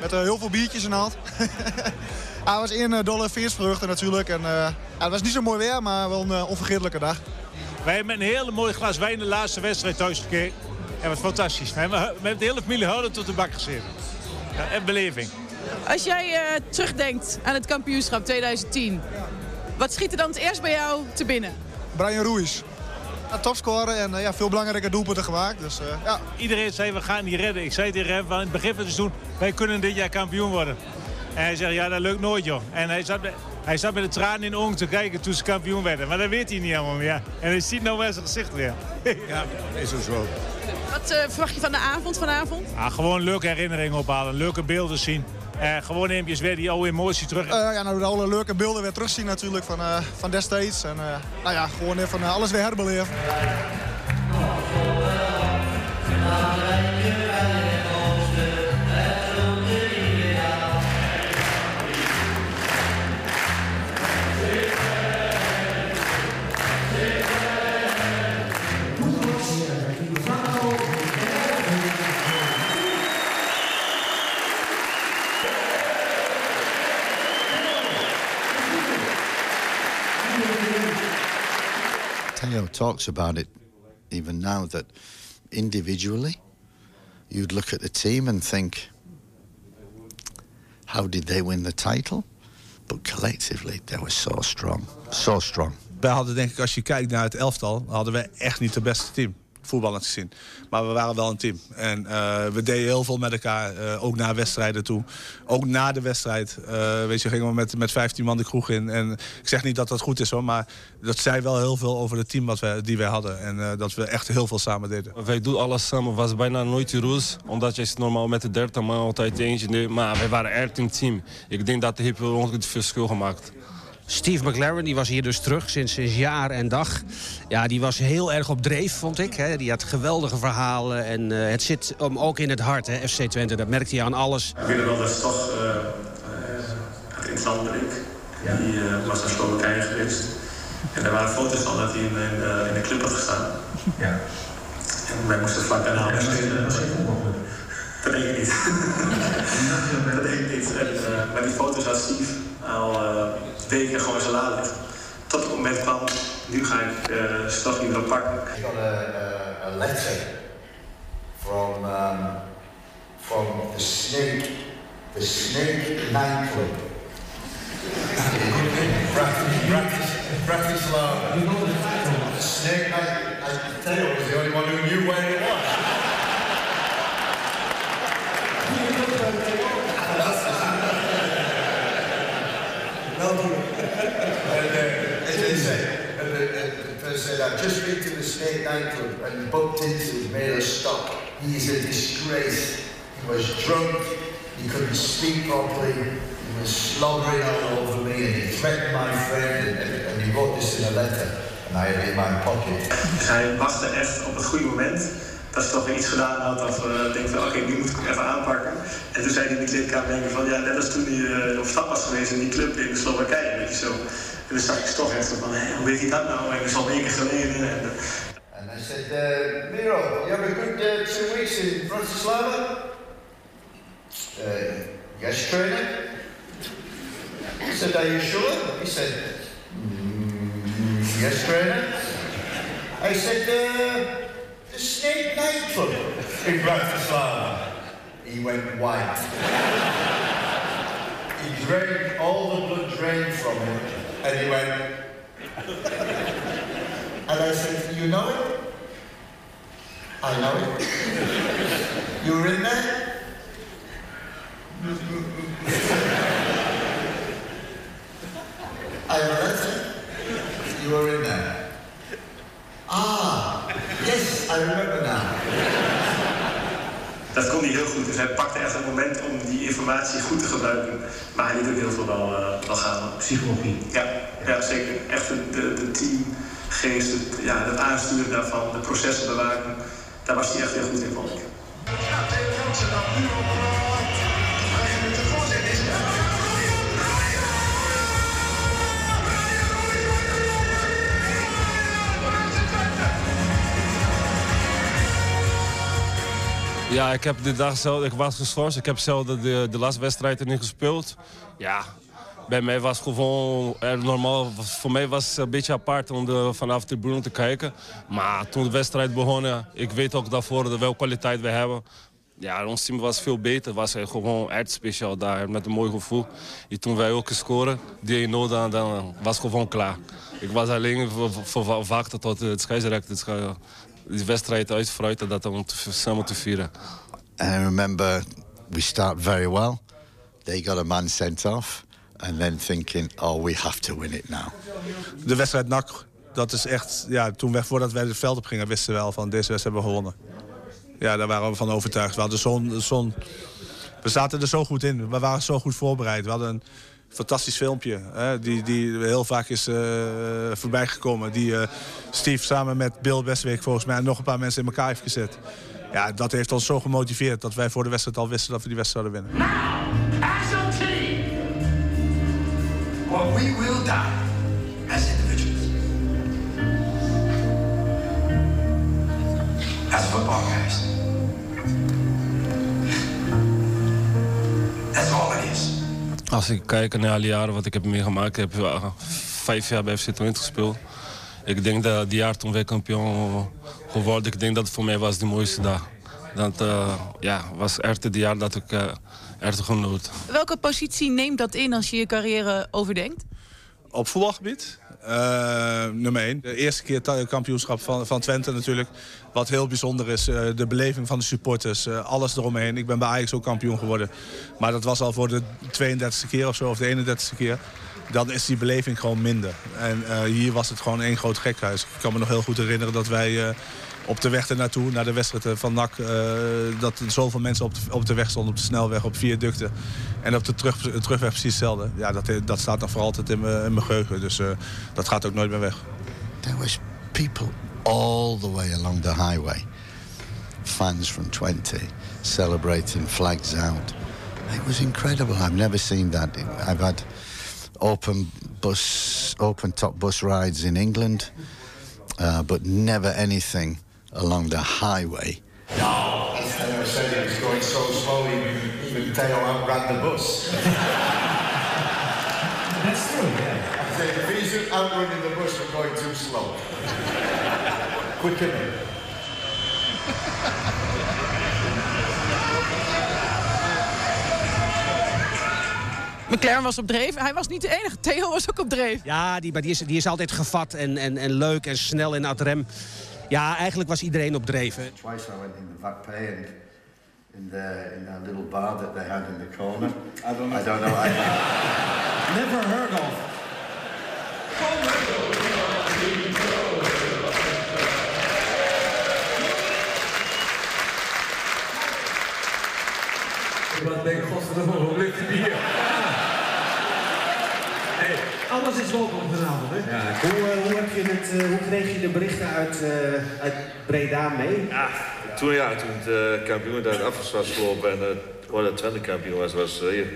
Met eh, heel veel biertjes in de hand. Ah, het was één uh, dolle feestvreugde natuurlijk. En, eh, ja, het was niet zo mooi weer, maar wel een eh, onvergetelijke dag. Wij hebben met een hele mooi glas wijn de laatste wedstrijd thuis gekeken. En wat fantastisch. We hebben met de hele familie houden tot de bak gezeten. Ja, en beleving. Als jij eh, terugdenkt aan het kampioenschap 2010, wat schiet er dan het eerst bij jou te binnen? Brian Ruiz. Ja, topscorer en eh, ja, veel belangrijke doelpunten gemaakt. Dus, eh, ja. Iedereen zei, we gaan die redden. Ik zei tegen hem van in het begin van het seizoen, wij kunnen dit jaar kampioen worden. En hij zegt, ja, dat lukt nooit, joh. En hij zat, met- hij zat met de tranen in de ogen te kijken toen ze kampioen werden. Maar dat weet hij niet helemaal meer. En hij ziet nou wel zijn gezicht weer. ja, is ook zo. Wat eh, verwacht je van de avond vanavond? Ah, gewoon leuke herinneringen ophalen, leuke beelden zien. En gewoon eventjes weer die oude emotie terug. Eh, ja, nou, alle leuke beelden weer terugzien natuurlijk van, eh, van destijds. En eh, nou ja, gewoon even alles weer herbeleven. Teo talks about it even now that individually you'd look at the team and think, how did they win the title? But collectively, they were so strong, so strong. Wij hadden denk ik, als je kijkt naar het elftal, hadden we echt niet het beste team. Voetballend gezien. Maar we waren wel een team. En eh, we deden heel veel met elkaar, eh, ook naar wedstrijden toe. Ook na de wedstrijd, eh, weet je, gingen we met, met 15 man de kroeg in. En ik zeg niet dat dat goed is hoor, maar dat zei wel heel veel over het team wat wij, die wij hadden. En dat we echt heel veel samen deden. Wij doen alles samen, was bijna nooit roes. Omdat je normaal met de 30 man altijd eentje. Maar wij waren echt een team. Ik denk dat heeft ongeveer het verschil gemaakt. Steve McLaren die was hier dus terug sinds, sinds jaar en dag. Ja, die was heel erg op dreef, vond ik. Hè. Die had geweldige verhalen. En eh, het zit hem ook in het hart, hè, FC Twente. Dat merkt hij aan alles. Willem is toch eh, eh, het interessant bleek. Die eh, was naar Slowakije geweest. En er waren foto's van dat hij in, in, in de club had gestaan. Ja. En wij moesten vlak daarna... Ja, dat denk ik niet. dat denk ik niet. En, eh, maar die foto's had Steve al eh, weken gewoon in zijn la liggen. Tot het moment kwam, nu ga ik uh, toch niet meer pakken. I got a, a, a letter from um, from the Snake, the Snake nightclub. Bratislava. Bratislava. You know the title? The Snake night. I tell you, I was the only one who knew where it was. No, and, uh, as they say, and the, and person said, I've just been to the Snake nightclub and bumped into a stop. He is a disgrace. He was drunk, he couldn't speak properly, he was slobbering all over me, and he threatened my friend, and, and, he wrote this in a letter, and I had it in my pocket. Hij wachtte echt op het goede moment. Dat ze toch weer iets gedaan had dat we denken van oké, nu moet ik even aanpakken. En toen zei hij in de kleedkamer denken van ja, net als toen hij eh, op stap was geweest in die club in de Slowakije, weet je zo. En dan zag ik toch echt van hé, hoe weet hij dat nou? En dat is al weken geleden. En, And I said, uh, Miro, you have a good uh, two weeks in Bratislava? Uh, yes, trainer. I said, are you sure? He said, "Mm, yes, trainer. I said, uh, the Snake nightclub in Bratislava. He went white. he drained, all the blood drained from him, and he went, and I said, You know it? I know it. You were in there? I letter. You were in there. Ah, yes, I remember now. Dat kon hij heel goed. Dus hij pakte echt het moment om die informatie goed te gebruiken. Maar hij liet ook heel veel wel, uh, wel gaan. Psychologie. Ja, ja zeker. Echt de, de, de teamgeest, het, ja, het aansturen daarvan, de processen bewaken. Daar was hij echt heel goed in, vond ik. Ja, ik heb de dag zelf, ik was geschorst. Ik heb zelf de, de, laatste wedstrijd niet gespeeld. Ja, bij mij was gewoon er normaal. Voor mij was het een beetje apart om de, vanaf de tribune te kijken. Maar toen de wedstrijd begon, ja, ik weet ook daarvoor welke kwaliteit we hebben. Ja, ons team was veel beter. was gewoon echt speciaal daar, met een mooi gevoel. En toen wij ook scoren, die 1 dan, dan was gewoon klaar. Ik was alleen verwachten tot het scheidsrechter die wedstrijd uitfruiten dat om te, samen te vieren. And I remember we start very well. They got a man sent off. And then thinking, oh, we have to win it now. De wedstrijd NAC, dat is echt... Ja, toen we, voordat wij het veld op gingen, wisten we wel van deze wedstrijd hebben we gewonnen. Ja, daar waren we van overtuigd. We, hadden zo'n, zo'n, we zaten er zo goed in. We waren zo goed voorbereid. We hadden een fantastisch filmpje. Hè, die, die heel vaak is uh, voorbijgekomen. Die uh, Steve samen met Bill Westweek volgens mij... en nog een paar mensen in elkaar heeft gezet. Ja, dat heeft ons zo gemotiveerd... dat wij voor de wedstrijd al wisten dat we die wedstrijd zouden winnen. As a team, we will die Als ik kijk naar alle jaren wat ik heb meegemaakt, ik heb uh, vijf jaar bij FC Twente gespeeld. Ik denk dat die jaar toen wij kampioen geworden, ik denk dat het voor mij was de mooiste dag. Dat uh, ja, was echt het jaar dat ik uh, echt genoot. Welke positie neemt dat in als je je carrière overdenkt? Op voetbalgebied? Uh, nummer 1. De eerste keer kampioenschap van, van Twente natuurlijk. Wat heel bijzonder is, uh, de beleving van de supporters, uh, alles eromheen. Ik ben bij Ajax ook kampioen geworden. Maar dat was al voor de 32e keer of zo, of de 31e keer. Dan is die beleving gewoon minder. En hier was het gewoon één groot gekhuis. Ik kan me nog heel goed herinneren dat wij op de weg ernaartoe, naar de wedstrijd van NAC... dat er zoveel mensen op de, op de weg stonden, op de snelweg, op viaducten. En op de terug, terugweg precies hetzelfde. Ja, dat, dat staat dan voor altijd in mijn geheugen. Dus dat gaat ook nooit meer weg. There was people all the way along the highway. Fans from 20 celebrating flags out. It was incredible. I've never seen that. I've had open bus, open top bus rides in England, uh, but never anything along the highway. No, as I said, it was going so slowly. Even Theo outran the bus. That's true, yeah. I said, if he's outrunning the bus, we're going too slow. Quicker. McLaren was op dreef. Hij was niet de enige. Theo was ook op dreef. Ja, die, maar die, is, die is altijd gevat en, en, en leuk en snel en ad rem. Ja, eigenlijk was iedereen op dreven. Twice I went in the back pay and in the in that little bar that they had in the corner. I don't know. I don't know. I, Never heard of. Ik denk, godverdomme, hoe ligt het hier? Alles is welkom vanavond, hè? Ja, hoe, uh, hoe, heb je het, uh, hoe kreeg je de berichten uit, uh, uit Breda mee? Ja, toen, ja, toen het kampioen daar af was gelopen en uh, de Twente kampioen was, was hier.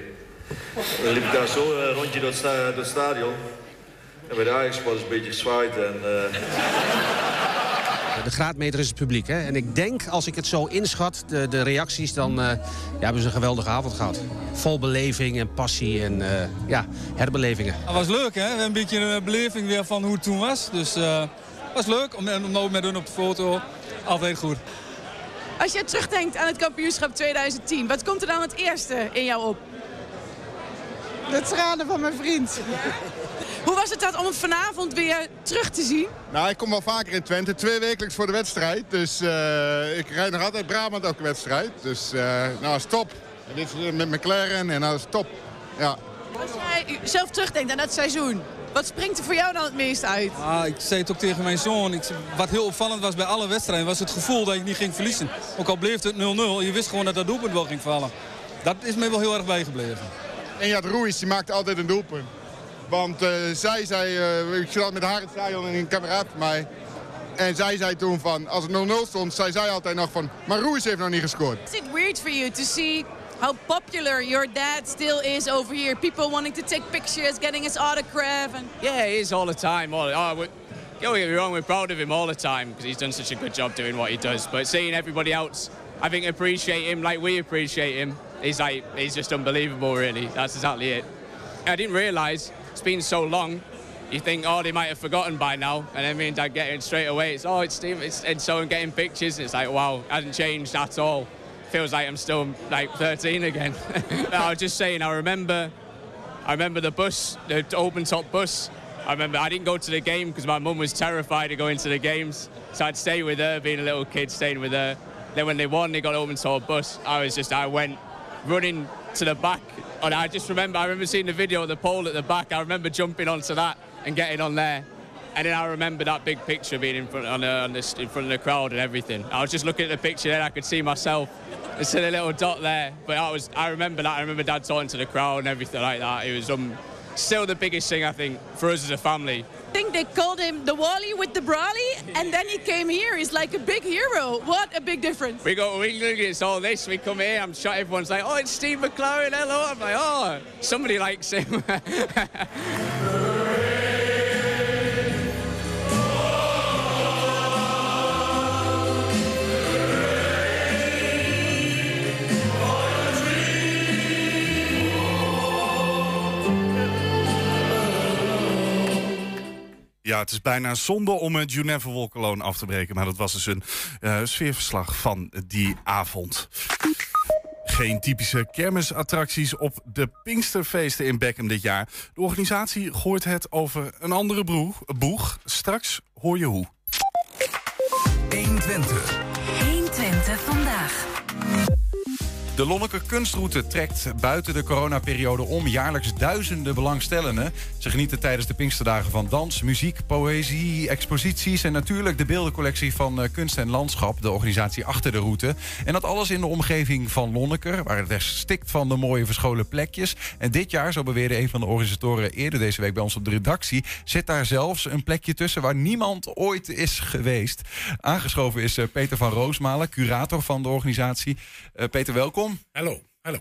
Dan liep ik daar zo een rondje door het, sta door het stadion. En bij de Ajax was een beetje gezwaaid en... De graadmeter is het publiek. Hè? En ik denk, als ik het zo inschat, de, de reacties... dan uh, ja, hebben ze een geweldige avond gehad. Vol beleving en passie en uh, ja, herbelevingen. Het was leuk, hè? We hebben een beetje een beleving weer van hoe het toen was. Dus het uh, was leuk om, om nou met doen op de foto. Altijd goed. Als je terugdenkt aan het kampioenschap 2010... wat komt er dan het eerste in jou op? De tranen van mijn vriend. Hoe was het dat om hem vanavond weer terug te zien? Nou, ik kom wel vaker in Twente, twee wekelijks voor de wedstrijd. Dus uh, ik rijd nog altijd Brabant elke wedstrijd. Dus uh, nou, is top. En dit is met McLaren en nou is top. Ja. Als jij zelf terugdenkt aan dat seizoen, Wat springt er voor jou dan het meest uit? Ah, ik zei het ook tegen mijn zoon. Ik, wat heel opvallend was bij alle wedstrijden... was het gevoel dat ik niet ging verliezen. Ook al bleef het 0-0, je wist gewoon dat dat doelpunt wel ging vallen. Dat is me wel heel erg bijgebleven. En ja, Ruiz die maakte altijd een doelpunt. Want eh, zij zei, eh, ik zat met haar in het stadion en een kameraad van mij. En zij zei toen van, als het 0-0 stond, zei zij altijd nog van... Maar Ruiz heeft nog niet gescoord. Is it weird for you to see how popular your dad still is over here? People wanting to take pictures, getting his autograph. And... Yeah, he is all the time. All, oh, we, don't get me wrong, we're proud of him all the time because he's done such a good job doing what he does. But seeing everybody else, I think, appreciate him like we appreciate him, he's like he's just unbelievable. Really, that's exactly it. I didn't realise it's been so long. You think, oh, they might have forgotten by now, and then me and Dad get in straight away. It's oh, it's Steve, it's and so I'm getting pictures. And it's like, wow, hasn't changed at all. Feels like I'm still like 13 again. I was just saying, I remember, I remember the bus, the open top bus. I remember I didn't go to the game because my mum was terrified of going to the games, so I'd stay with her, being a little kid, staying with her. Then when they won, they got open top bus. I was just, I went running to the back, and I just remember, I remember seeing the video of the pole at the back. I remember jumping onto that and getting on there. And then I remember that big picture being in front on, on this, in front of the crowd and everything. I was just looking at the picture, then I could see myself. It's a little dot there, but I was I remember that. I remember Dad talking to the crowd and everything like that. It was um, still the biggest thing I think for us as a family. Think they called him the Wally with the Brawley, and then he came here. He's like a big hero. What a big difference. We go, we look at all this. We come here. I'm sure everyone's like, oh, it's Steve McLaren. Hello. I'm like, oh, somebody likes him. Ja, het is bijna zonde om het You Never Walk Alone af te breken. Maar dat was dus een uh, sfeerverslag van die avond. Geen typische kermisattracties op de Pinksterfeesten in Beckham dit jaar. De organisatie gooit het over een andere broeg, boeg. Straks hoor je hoe. 120. 120 vandaag. De Lonneke Kunstroute trekt buiten de coronaperiode om jaarlijks duizenden belangstellenden. Ze genieten tijdens de Pinksterdagen van dans, muziek, poëzie, exposities en natuurlijk de beeldencollectie van Kunst en Landschap, de organisatie achter de route. En dat alles in de omgeving van Lonneker, waar het stikt van de mooie verscholen plekjes. En dit jaar, zo beweerde een van de organisatoren eerder deze week bij ons op de redactie, zit daar zelfs een plekje tussen waar niemand ooit is geweest. Aangeschoven is Peter van Roosmalen, curator van de organisatie. Uh, Peter, welkom. Hallo, hallo.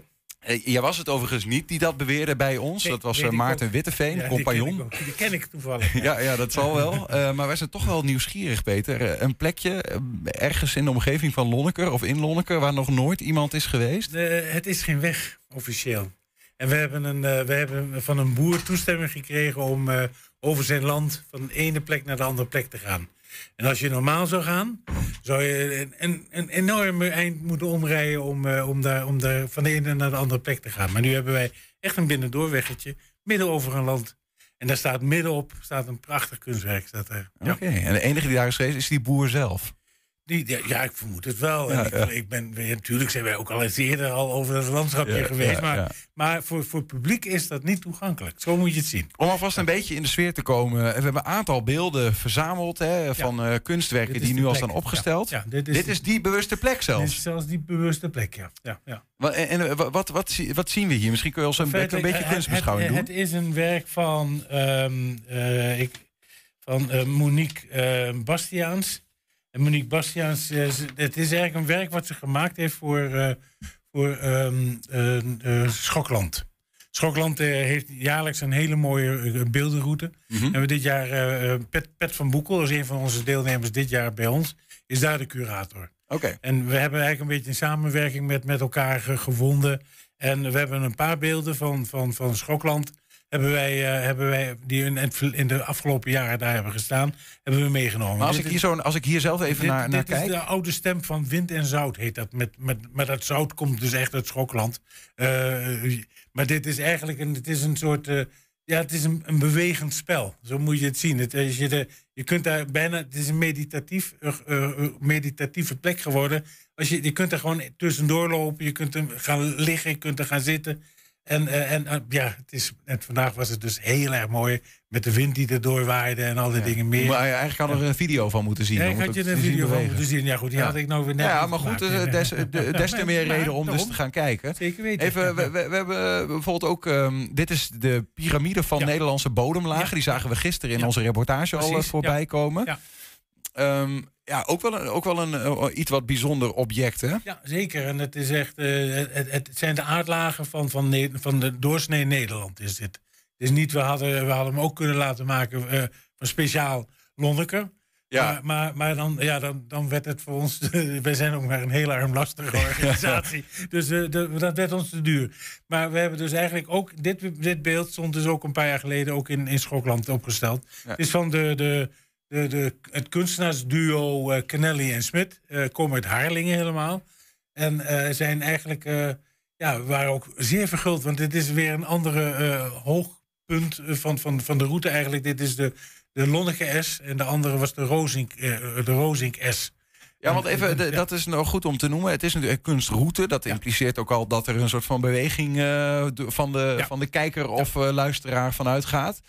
Uh, jij was het overigens niet die dat beweerde bij ons. Nee, dat was nee, die Maarten Witteveen, Ja, compagnon. Die ken, ik ook. die ken ik toevallig. Ja, ja, dat zal wel. Eh, maar wij zijn toch wel nieuwsgierig, Peter. Eh, een plekje eh, ergens in de omgeving van Lonneker of in Lonneker... waar nog nooit iemand is geweest? Eh, het is geen weg, officieel. En we hebben, een, eh, we hebben van een boer toestemming gekregen om eh, over zijn land van de ene plek naar de andere plek te gaan. En als je normaal zou gaan, zou je een, een, enorme eind moeten omrijden om, eh, om, daar, om van de ene naar de andere plek te gaan. Maar nu hebben wij echt een binnendoorweggetje, midden over een land. En daar staat middenop staat een prachtig kunstwerk. Oké, en de enige die daar is geweest is die boer zelf. Die, ja, ik vermoed het wel. Ja, En ik, ben, natuurlijk zijn wij ook al eens eerder al over het landschapje geweest. maar maar voor, voor het publiek is dat niet toegankelijk. Zo moet je het zien. Om alvast een beetje in de sfeer te komen. We hebben een aantal beelden verzameld hè, van eh, kunstwerken Dit die nu al staan opgesteld. Dit is dit is die bewuste plek Dit zelfs. is zelfs die bewuste plek, ja. ja, ja. En, en, eh, wat, wat, wat zien we hier? Misschien kun je ons een, een beetje het- kunstbeschouwing het, doen. Het is een werk van, ehm, eh, ik, van eh, Monique eh, Bastiaans. En Monique Bastiaans, eh, het is eigenlijk een werk wat ze gemaakt heeft voor, eh, voor eh, Schokland. Schokland heeft jaarlijks een hele mooie beeldenroute. Mhm. En we dit jaar, Pet, Pet van Boekel, dat is een van onze deelnemers dit jaar bij ons, is daar de curator. Oké. En we hebben eigenlijk een beetje een samenwerking met, met elkaar ge- gevonden. En we hebben een paar beelden van, van, van Schokland. Hebben wij, eh, hebben wij, die in, de afgelopen jaren daar hebben gestaan, hebben we meegenomen. Maar als Dit ik, hier zo, als ik hier zelf even dit, naar, naar dit kijk. is de oude stem van wind en zout, heet dat. Met, met, maar dat zout komt dus echt uit Schokland. Eh, maar dit is eigenlijk een, het is een soort... eh, ja, het is een, een bewegend spel. Zo moet je het zien. Het, is je, de, je kunt daar bijna... Het is een meditatief, meditatieve plek geworden. Als je, je kunt er gewoon tussendoor lopen. Je kunt er gaan liggen, je kunt er gaan zitten. En, eh, en eh, ja, het is, en vandaag was het dus heel erg mooi. Met de wind die erdoor waaide en al die dingen meer. Maar je eigenlijk had er een video van moeten zien. Ja, ik had je een video van moeten zien. Ja, goed, die Ja. had ik nou weer net Ja, maar goed, gemaakt. eh, des, de- des te meer reden om dus te gaan kijken. Zeker weten. Even, we, we, we hebben bijvoorbeeld ook, ehm, dit is de piramide van Nederlandse bodemlagen. Die zagen we gisteren in onze reportage al eh, voorbij komen. Ja. Ehm, ja, ook wel een, ook wel een eh, iets wat bijzonder object, hè? Ja, zeker. En het is echt, eh, het, het zijn de aardlagen van, van, van de doorsnee Nederland is dit. Is niet, we hadden, we hadden hem ook kunnen laten maken eh, van speciaal Lonneke. Ja. Maar, maar, maar dan, ja, dan, dan werd het voor ons, wij zijn ook maar een heel armlastige organisatie. Dus de- dat werd ons te duur. Maar we hebben dus eigenlijk ook, dit, dit beeld stond dus ook een paar jaar geleden ook in, in Schokland opgesteld. Ja. Het is van de, de, de, de, het kunstenaarsduo Kennelly en Smit. eh komen uit Harlingen helemaal. En eh, zijn eigenlijk, ja, waren ook zeer verguld. Want dit is weer een andere hoogpunt van, van, van de route eigenlijk. Dit is de, de Lonneke S en de andere was de Rozink, de Rozink S. Ja, want En- even, de- ja. dat is nou goed om te noemen. Het is natuurlijk een kunstroute. Dat impliceert ook al dat er een soort van beweging de- van, de, van de kijker of luisteraar vanuit gaat.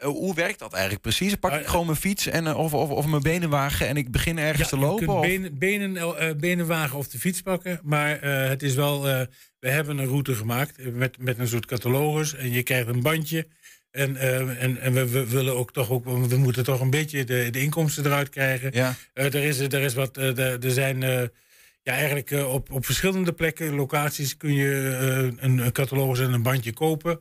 Eh, hoe werkt dat eigenlijk precies? Pak ik gewoon mijn fiets en, eh, of, of, of mijn benenwagen en ik begin ergens te je lopen? kunt of- benen, benen, eh, benenwagen of de fiets pakken. Maar eh, het is wel, eh, we hebben een route gemaakt eh, met, met een soort catalogus. En je krijgt een bandje. En, eh, en, en we, we willen ook toch ook, we moeten toch een beetje de, de inkomsten eruit krijgen. Ja. Eh, er, is, er is wat, eh, er, er zijn eh, ja, eigenlijk eh, op, op verschillende plekken, locaties, kun je eh, een, een catalogus en een bandje kopen.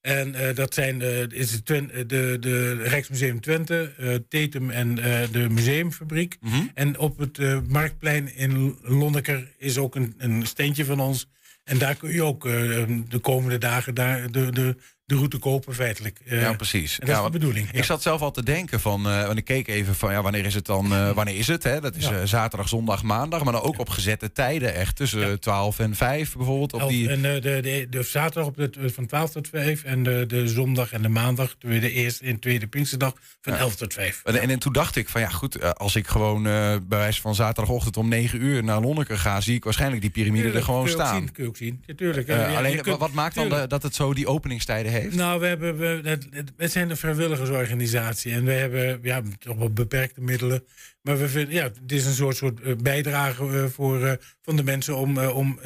En eh, dat zijn is eh, de, de Rijksmuseum Twente, eh Tetum en eh, de Museumfabriek. Mhm. En op het Marktplein in Lonneker is ook een, een steentje van ons. En daar kun je ook de komende dagen daar de, de, de route kopen, feitelijk. Eh, ja, precies. En dat Ja, is de bedoeling. Ik zat zelf al te denken van, eh want ik keek even van, ja, wanneer is het dan, eh, wanneer is het? Hè? Dat is Ja. zaterdag, zondag, maandag, maar dan ook op gezette tijden, echt tussen 12 en 5 bijvoorbeeld. Op die, En de, de, de zaterdag op de, van 12 tot 5 en de, de zondag en de maandag, de de eerste en tweede Pinksterdag, van Ja. 11 tot 5. En, en, toen dacht ik van ja, goed, als ik gewoon bij wijze van zaterdagochtend om 9 uur naar Lonneke ga, zie ik waarschijnlijk die piramide er gewoon kun staan. zien, kun je ook zien. Ja, tuurlijk. Ja, je alleen, kunt- wat maakt dan dat het zo die openingstijden heeft? Nou, we hebben, we, het, het- zijn een vrijwilligersorganisatie en we hebben ja, toch wel beperkte middelen. Maar we vinden, ja, het is een soort, soort eh, bijdrage eh, voor, eh, van de mensen om, om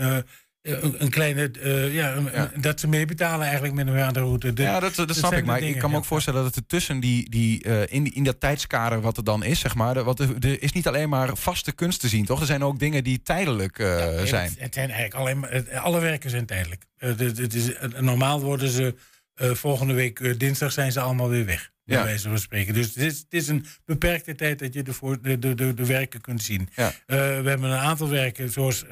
een, kleine, ja, een- dat ze meebetalen eigenlijk met een aan de route. De- ja, dat, dat snap ik. Maar ik kan me ja. ook voorstellen dat het er tussen die, die, in, die- in dat tijdskader wat er dan is, zeg maar, de- wat er, er is niet alleen maar vaste kunst te zien, toch? Er zijn ook dingen die tijdelijk Nee, zijn. Het, het zijn eigenlijk alleen maar, alle werken zijn tijdelijk. Het- het is, normaal worden ze eh, volgende week eh, dinsdag zijn ze allemaal weer weg. Bij Ja. wijze van spreken. Dus het is, het is een beperkte tijd dat je de, voor, de, de, de, de werken kunt zien. Ja. Eh, we hebben een aantal werken, zoals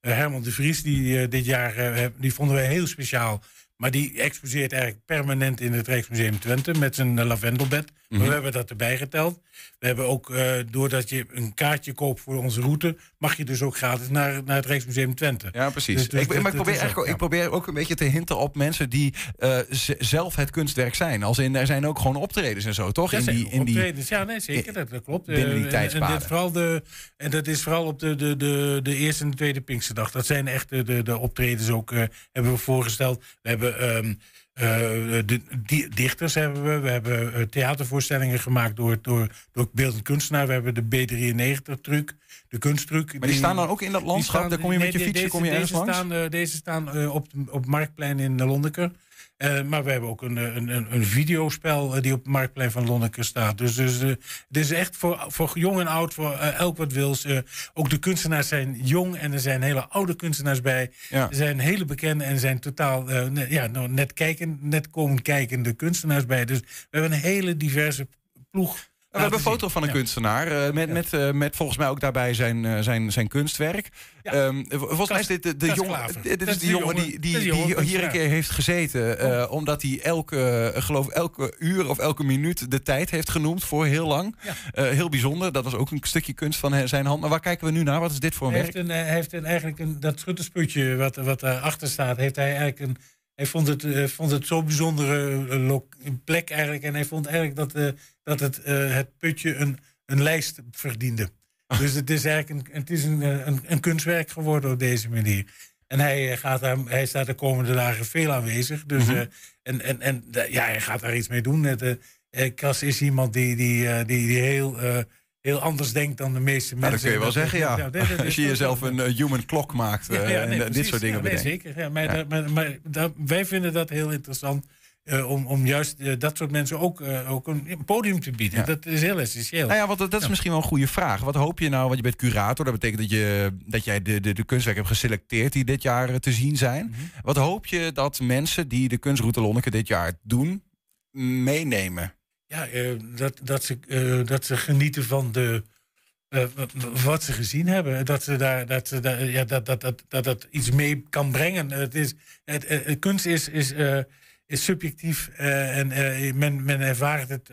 Herman de Vries, die dit jaar, die vonden wij heel speciaal. Maar die exposeert eigenlijk permanent in het Rijksmuseum Twente met zijn lavendelbed. Maar Mhm. we hebben dat erbij geteld. We hebben ook, eh, doordat je een kaartje koopt voor onze route, mag je dus ook gratis naar, naar het Rijksmuseum Twente. Ja, precies. Dus- dus ik, dat- maar ik probeer, ook- ik probeer ook een beetje te hinten op mensen die eh, zelf het kunstwerk zijn. Als in, er zijn ook gewoon optredens en zo, toch? Ja, in die, in die, optredens. ja, nee, zeker, dat, dat klopt. binnen die Eh, en- dit vooral de, en dat is vooral op de, de, de, de eerste en de tweede Pinksterdag. Dat zijn echt de, de, de optredens ook, hebben we voorgesteld. We hebben ehm, eh, de, die, dichters hebben we. We hebben eh, theatervoorstellingen gemaakt door, door, door beeldend kunstenaar. We hebben de B93-truc, de kunsttruc. Maar die staan dan ook in dat landschap? staan- Daar kom je met je de- fietsje, deze- kom je ergens deze langs? Staan, eh, deze staan eh, op, op Marktplein in Lonneker. Eh, maar we hebben ook een, eh, een, een, een videospel eh, die op het Marktplein van Lonneker staat. Dus, dus het is echt voor, voor jong en oud, voor elk wat wils. Ook de kunstenaars zijn jong en er zijn hele oude kunstenaars bij. Ja. Er zijn hele bekende en zijn totaal net, ja, nou, net, kijken, net komen kijkende kunstenaars bij. Dus we hebben een hele diverse ploeg. We hebben een foto van een Ja. kunstenaar. eh, met, met, eh, met volgens mij ook daarbij zijn, eh, zijn, zijn kunstwerk. Ehm, volgens mij is dit de, de jongen. Dit is de jongen die, die, die die hier een keer heeft gezeten. omdat hij elke, geloof elke uur of elke minuut de tijd heeft genoemd voor heel lang. Heel bijzonder. Dat was ook een stukje kunst van zijn hand. Maar waar kijken we nu naar? Wat is dit voor een Hij werk? heeft, een, hij heeft een, eigenlijk een, dat schuttersputje wat, wat daarachter staat, heeft hij eigenlijk een. Hij vond het, eh, vond het zo'n bijzondere eh, plek eigenlijk. En hij vond eigenlijk dat, eh, dat het, het putje een, een lijst verdiende. Dus het is eigenlijk een, het is een, een, een kunstwerk geworden op deze manier. En hij, gaat daar, hij staat de komende dagen veel aanwezig. Dus, eh, en en, en ja, hij gaat daar iets mee doen. Het, Cas is iemand die, die, die, die heel, heel anders denkt dan de meeste Nou, dat mensen. kun je wel zeggen, ja. dat- dat- dat Als je jezelf een eh, human clock maakt Ja, eh, en eh, dit soort dingen ja, nee, bedenkt. zeker. Ja, maar dat- maar, maar dat- wij vinden dat heel interessant. om, om juist dat soort mensen ook, ook een, podium te bieden. Ja. Dat is heel essentieel. Nou ja, want dat, dat is misschien wel een goede vraag. Wat hoop je nou, want je bent curator. Dat betekent dat, je, dat jij de, de, de kunstwerken hebt geselecteerd die dit jaar te zien zijn. Mhm. Wat hoop je dat mensen die de kunstroute Lonneke dit jaar doen, meenemen? Ja, eh, dat, dat, ze, eh, dat ze genieten van de, eh, wat ze gezien hebben. Dat ze daar, dat, ze ja, dat, dat, dat, dat dat iets mee kan brengen. Het is, het, kunst is, is, is subjectief en men, men ervaart het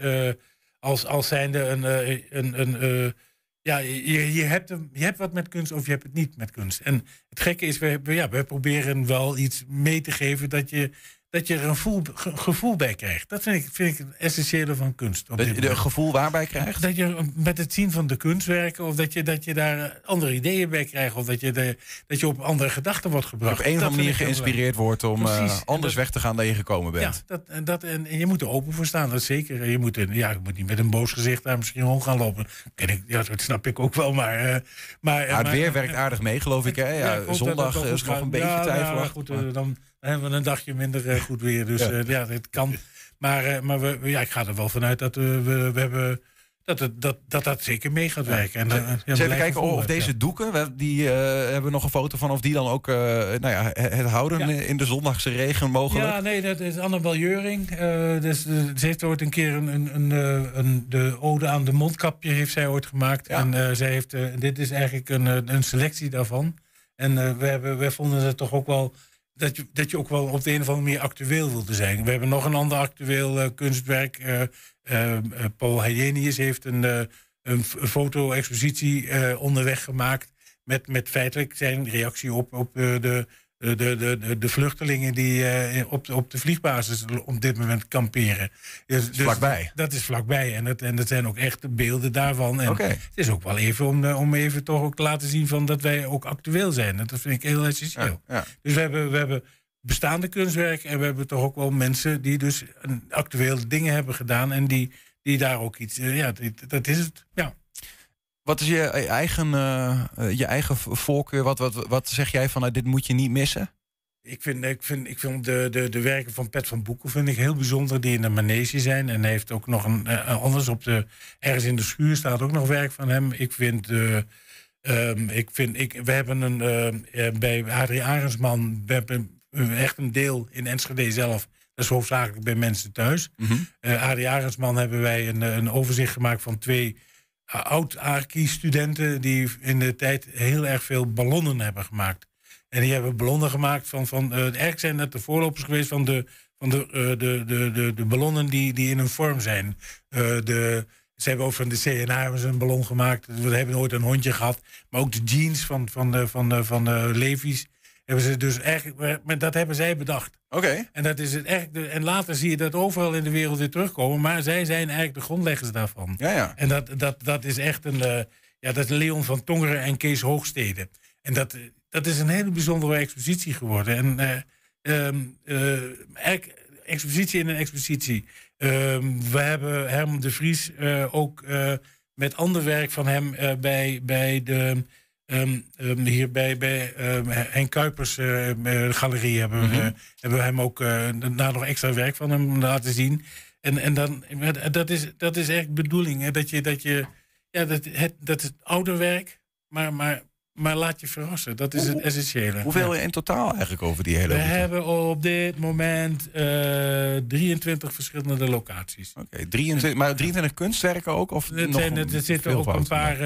als, als zijnde een. een, een ja, je, je, hebt je hebt wat met kunst of je hebt het niet met kunst. En het gekke is, we- ja, we proberen wel iets mee te geven dat je, dat je er een gevoel, ge- gevoel bij krijgt. Dat vind ik, vind ik het essentiële van kunst. Dat je er gevoel waarbij krijgt? Dat je met het zien van de kunstwerken, of dat je, dat je daar eh, andere ideeën bij krijgt, of dat je, de, dat je op andere gedachten wordt gebracht. Op een of andere manier geïnspireerd wordt om eh, anders weg te gaan dan je gekomen ja, bent. dat, en, dat, en, en je moet er open voor staan, dat zeker. Je moet, ja, je moet niet met een boos gezicht daar misschien rond gaan lopen. Ken ik, ja, dat snap ik ook wel, maar... eh, maar Ja, het maar- weer werkt aardig mee, geloof ik. Hè? Ja, zondag is nog een beetje ja, twijfelachtig. goed, eh, dan we een dagje minder eh, goed weer. Dus Ja. ja, ja het kan. Maar, eh, maar we, ja, ik ga er wel vanuit dat eh, we, we hebben. Dat, het, dat, dat dat zeker mee gaat werken. En, eh, ja, even kijken of volgen, deze doeken, die eh, hebben we nog een foto van, of die dan ook eh, nou ja, het houden in de zondagse regen mogelijk. Ja, nee, dat is Annabel Jeuring. Eh, dus, eh, ze heeft ooit een keer een, een, een, eh, een, de ode aan de mondkapje heeft zij ooit gemaakt. En eh, zij heeft, eh, dit is eigenlijk een, eh, een selectie daarvan. En eh, we, hebben, we vonden het toch ook wel dat je, dat je ook wel op de een of andere manier actueel wilde zijn. We hebben nog een ander actueel eh, kunstwerk. eh, eh, Paul Heijenius heeft een, een foto-expositie onderweg gemaakt. Met, met feitelijk zijn reactie op, op de, de, de, de, de vluchtelingen die eh, op, de, op de vliegbasis op dit moment kamperen. Dus, dus vlakbij. Dat is vlakbij. En dat, en dat zijn ook echt de beelden daarvan. En. Het is ook wel even om, eh, om even toch ook te laten zien van dat wij ook actueel zijn. Dat vind ik heel essentieel. ja. Dus we hebben, we hebben bestaande kunstwerk en we hebben toch ook wel mensen die dus een actueel dingen hebben gedaan en die, die daar ook iets. eh, ja, dat is het. Ja. Wat is je eigen, eh, eh, je eigen voorkeur? Wat, wat, wat zeg jij van nou, dit moet je niet missen? Ik vind, ik vind, ik vind de, de, de werken van Pet van Boeken vind ik heel bijzonder, die in de manege zijn. En hij heeft ook nog een, eh, anders op de, ergens in de schuur staat ook nog werk van hem. Ik vind, eh, ehm, ik vind ik, we hebben een, eh, eh, bij Adrie Arendsman, we hebben echt een deel in Enschede zelf. Dat is hoofdzakelijk bij mensen thuis. Eh Adrie Arendsman hebben wij een, eh, een overzicht gemaakt van twee uh, oud-Arki-studenten... die in de tijd heel erg veel ballonnen hebben gemaakt. En die hebben ballonnen gemaakt van... van eh, eigenlijk zijn dat de voorlopers geweest van de, van de, eh, de, de, de, ballonnen die, die in een vorm zijn. Eh, de, ze hebben ook van de CNA een ballon gemaakt. We hebben nooit een hondje gehad. Maar ook de jeans van, van, van, van de Levi's hebben ze dus eigenlijk... Maar dat hebben zij bedacht. Oké. En, dat is het echt, en later zie je dat overal in de wereld weer terugkomen. Maar zij zijn eigenlijk de grondleggers daarvan. Ja, ja. En dat, dat, dat is echt een. eh, ja, dat is Leon van Tongeren en Kees Hoogstede. En dat, dat is een hele bijzondere expositie geworden. En eh, ehm, eh, eigenlijk expositie in een expositie. Ehm, we hebben Herman de Vries ook met ander werk van hem bij, bij de. Ehm, ehm, hier bij, bij ehm, Henk Kuipers eh, eh, galerie hebben, we, Mhm. eh, hebben we hem ook eh, daarna nog extra werk van hem laten zien. En, en dan, dat is, dat is echt bedoeling. Hè? Dat je, dat je, ja, dat, het, dat is ouder werk, maar, maar, maar laat je verrassen. Dat is het essentiële. Hoeveel Ja. in totaal eigenlijk over die hele We route? hebben op dit moment eh 23 verschillende locaties. Oké, 23, maar 23 kunstwerken ook? Of Het nog zijn, er zitten ook een paar,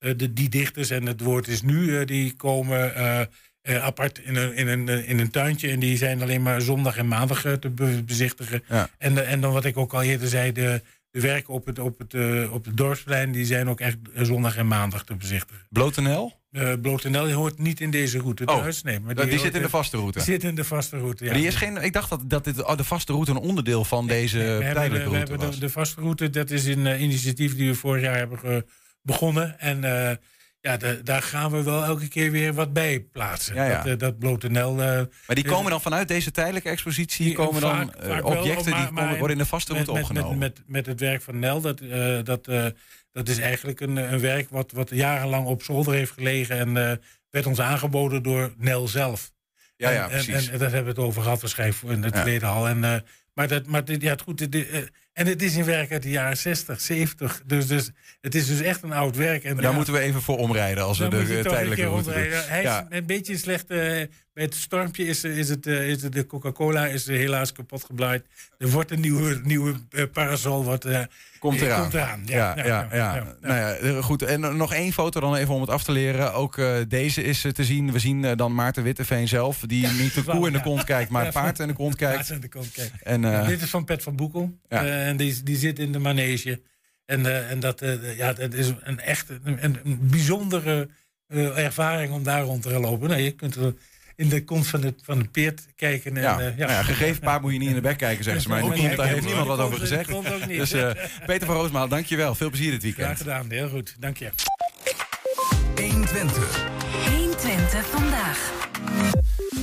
de, eh, de, die dichters en het woord is nu, eh, die komen eh, apart in een, in, een, in een tuintje. En die zijn alleen maar zondag en maandag te be- bezichtigen. Ja. En, de- en dan wat ik ook al eerder zei, de, de werken op het, op, het, op het dorpsplein, die zijn ook echt zondag en maandag te bezichtigen. Blote Nel? Uh, Blotenel hoort niet in deze route Oh, thuis. Nee, maar die, zit in de vaste route? Die zit in de vaste route, ja. Die is geen, ik dacht dat, dat dit, oh, de vaste route een onderdeel van deze tijdelijke de, we route hebben was. de, de vaste route, dat is een initiatief die we vorig jaar hebben ge- begonnen. En eh, Ja, da- daar gaan we wel elke keer weer wat bij plaatsen. Ja, ja. Dat, eh, dat Blote Nel... eh, Maar die komen dan vanuit deze tijdelijke expositie, die- komen dan vaak- vaak wel, objecten maar- die komen, worden in de vaste route opgenomen. Met, met, met het werk van Nel, dat, dat, dat is eigenlijk een, een werk wat, wat jarenlang op zolder heeft gelegen en werd ons aangeboden door Nel zelf. Ja, ja, En- precies. En, en, daar hebben we het over gehad waarschijnlijk in het Ja. tweede hal. En, eh, maar dat, maar dit, ja, het goed. dit- en het is een werk uit de jaren 60, 70. Dus, dus het is dus echt een oud werk. En Daar ja, moeten we even voor omrijden als we de eh, een tijdelijke route doen. Hij is Ja. een beetje slecht. eh, bij het stormpje is, is, het, eh, is het de Coca-Cola is eh, helaas kapot geblaaid. Er wordt een nieuwe, nieuwe eh, parasol. Wat, eh, Komt eh, eraan. Komt eraan. Ja, ja, ja, Nou ja, eh, goed. En eh, nog één foto dan even om het af te leren. Ook eh, deze is eh, te zien. We zien eh, dan Maarten Witteveen zelf, die niet de koe in de kont kijkt, maar het paard in de kont kijkt. Paard in de kont kijkt. En, eh, dit is van Pet van Boekel. Eh, en die, die zit in de manege. En, eh, en dat, eh, ja, dat is een echt een, bijzondere eh, ervaring om daar rond te lopen. Nou, je kunt er in de kont van het peert kijken. En, Ja, eh, nou ja, gegeven paard moet je niet in de bek kijken, zeggen ze. Maar in de Ook kont, niet. daar heeft niemand wat de over gezegd. de kont ook niet. Dus eh, Peter van Roosmaal, dankjewel. Veel plezier dit Graag weekend. gedaan, heel goed. Dank je. 120. 120 vandaag.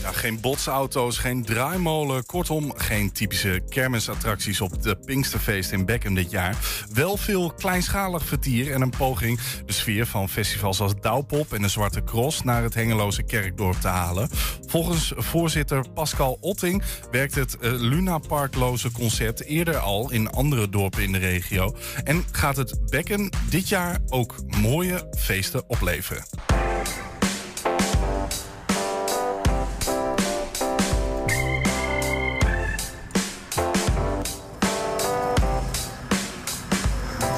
Geen botsauto's, geen draaimolen. Kortom, geen typische kermisattracties op de Pinksterfeest in Beckham dit jaar. Wel veel kleinschalig vertier en een poging de sfeer van festivals als Douwpop en de Zwarte Cross naar het Hengeloze Kerkdorp te halen. Volgens voorzitter Pascal Otting werkt het eh, Luna Parkloze concept eerder al in andere dorpen in de regio. En gaat het Bekken dit jaar ook mooie feesten opleveren.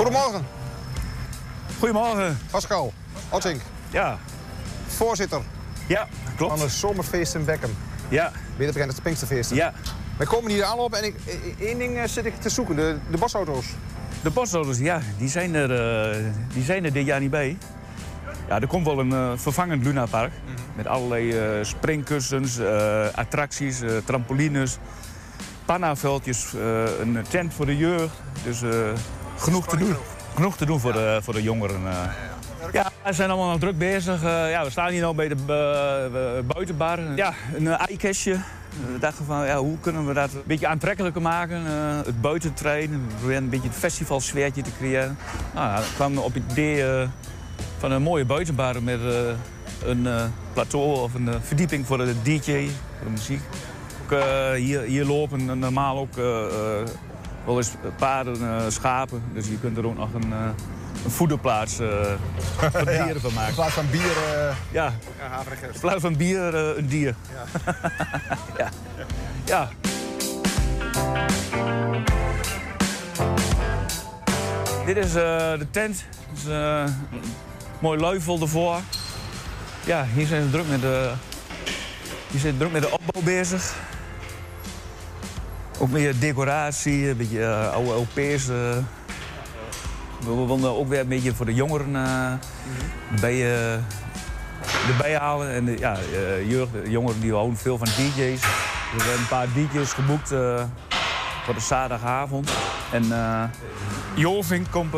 Goedemorgen. Goedemorgen. Pascal, Otting. Ja. Voorzitter. Ja, klopt. Van de Zomerfeest in Beckham. Ja. Beter bekend als de Pinksterfeesten. Ja. Wij komen hier aanlopen en ik, i- één ding eh, zit ik te zoeken. De, de bosauto's. De bosauto's, ja, die zijn, er, eh, die zijn er dit jaar niet bij. Ja, er komt wel een eh, vervangend lunapark. Met allerlei springkussens, attracties, trampolines, pannaveldjes, een tent voor de jeugd. Dus genoeg te doen. Genoeg te doen voor de, voor de jongeren. eh. Ja, we zijn allemaal nog druk bezig. Eh, ja, we staan hier nu bij de eh, buitenbar. Ja, een ijkastje. We dachten van, ja, hoe kunnen we dat een beetje aantrekkelijker maken? het buitentrainen, we proberen een beetje het festivalsfeertje te creëren. Nou, kwamen op het idee van een mooie buitenbar met een plateau of een verdieping voor de DJ, voor de muziek. Ook, hier, hier lopen normaal ook wel eens paarden, eh, schapen. Dus je kunt er ook nog een, eh, een voederplaats eh Ja, dieren van maken. In plaats van bier... eh Ja, ja, in plaats van bier eh, een dier. Ja. ja. Dit is eh, de tent. Dus, eh, mooi luifel ervoor. Ja, hier zijn ze druk met de, hier zijn ze druk met de opbouw bezig. Ook meer decoratie, een beetje eh, oude LP's. eh. we wilden ook weer een beetje voor de jongeren eh, bij, erbij halen. En ja, jeugd, jongeren die houden veel van DJ's. Dus we hebben een paar DJ's geboekt voor de zaterdagavond. En Joving komt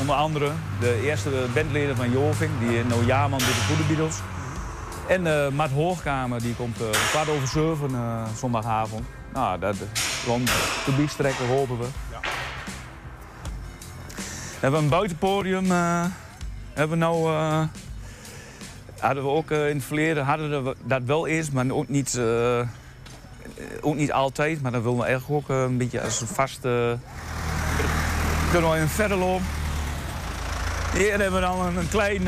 onder andere, de eerste bandleden van Joving, die in nou Jaarman doet de Goede Beatles. En eh Matt Hoogkamer, die komt om kwart over zeven zondagavond. Nou, dat rond publiekstrekken hopen we. We hebben een buitenpodium. eh, hebben we nou, eh, hadden we ook eh, in het verleden hadden we dat wel eens, maar ook niet, ook niet altijd. Maar dan willen we eigenlijk ook een beetje als een vaste. kunnen we even verder lopen. Hier hebben we dan een, een klein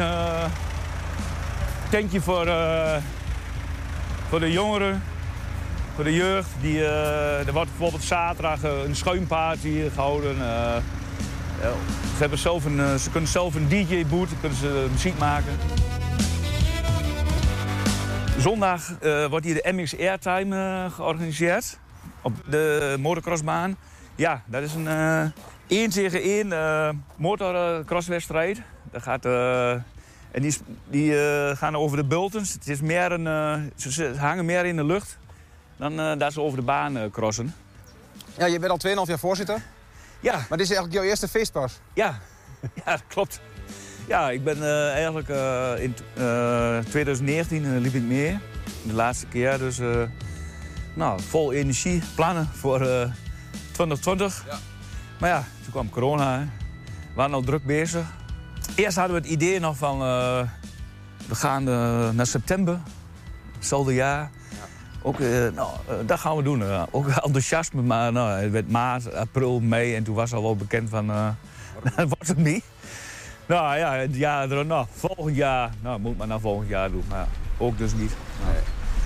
tentje voor, voor de jongeren, voor de jeugd. Die, eh, er wordt bijvoorbeeld zaterdag eh, een schuimparty gehouden. eh, ze, hebben zelf een, ze kunnen zelf een DJ-boot, kunnen ze muziek maken. Zondag wordt hier de MX Airtime georganiseerd op de motocrossbaan. Ja, dat is een eh 1 tegen 1 eh motorcrosswedstrijd. Dat gaat, en die, die gaan over de bultens. Het is meer een, ze hangen meer in de lucht dan eh, dat ze over de baan eh, crossen. Ja, je bent al 2,5 jaar voorzitter. Ja. Maar dit is eigenlijk jouw eerste feestpas. Ja, ja dat klopt. Ja, ik ben eh, eigenlijk eh, in eh, 2019 eh, liep ik mee. De laatste keer. Dus eh, nou, vol energie, plannen voor eh, 2020. Maar ja, toen kwam corona. Hè. We waren al druk bezig. Eerst hadden we het idee nog van... eh, we gaan naar september. Hetzelfde jaar. Ook, eh, nou, eh, dat gaan we doen. eh. ook enthousiasme, maar nou, het werd maart, april, mei. En toen was al wel bekend van... eh, dat wordt het niet. Nou ja, het jaar erop, nou, volgend jaar. Nou, moet maar naar volgend jaar doen. Maar ook dus niet.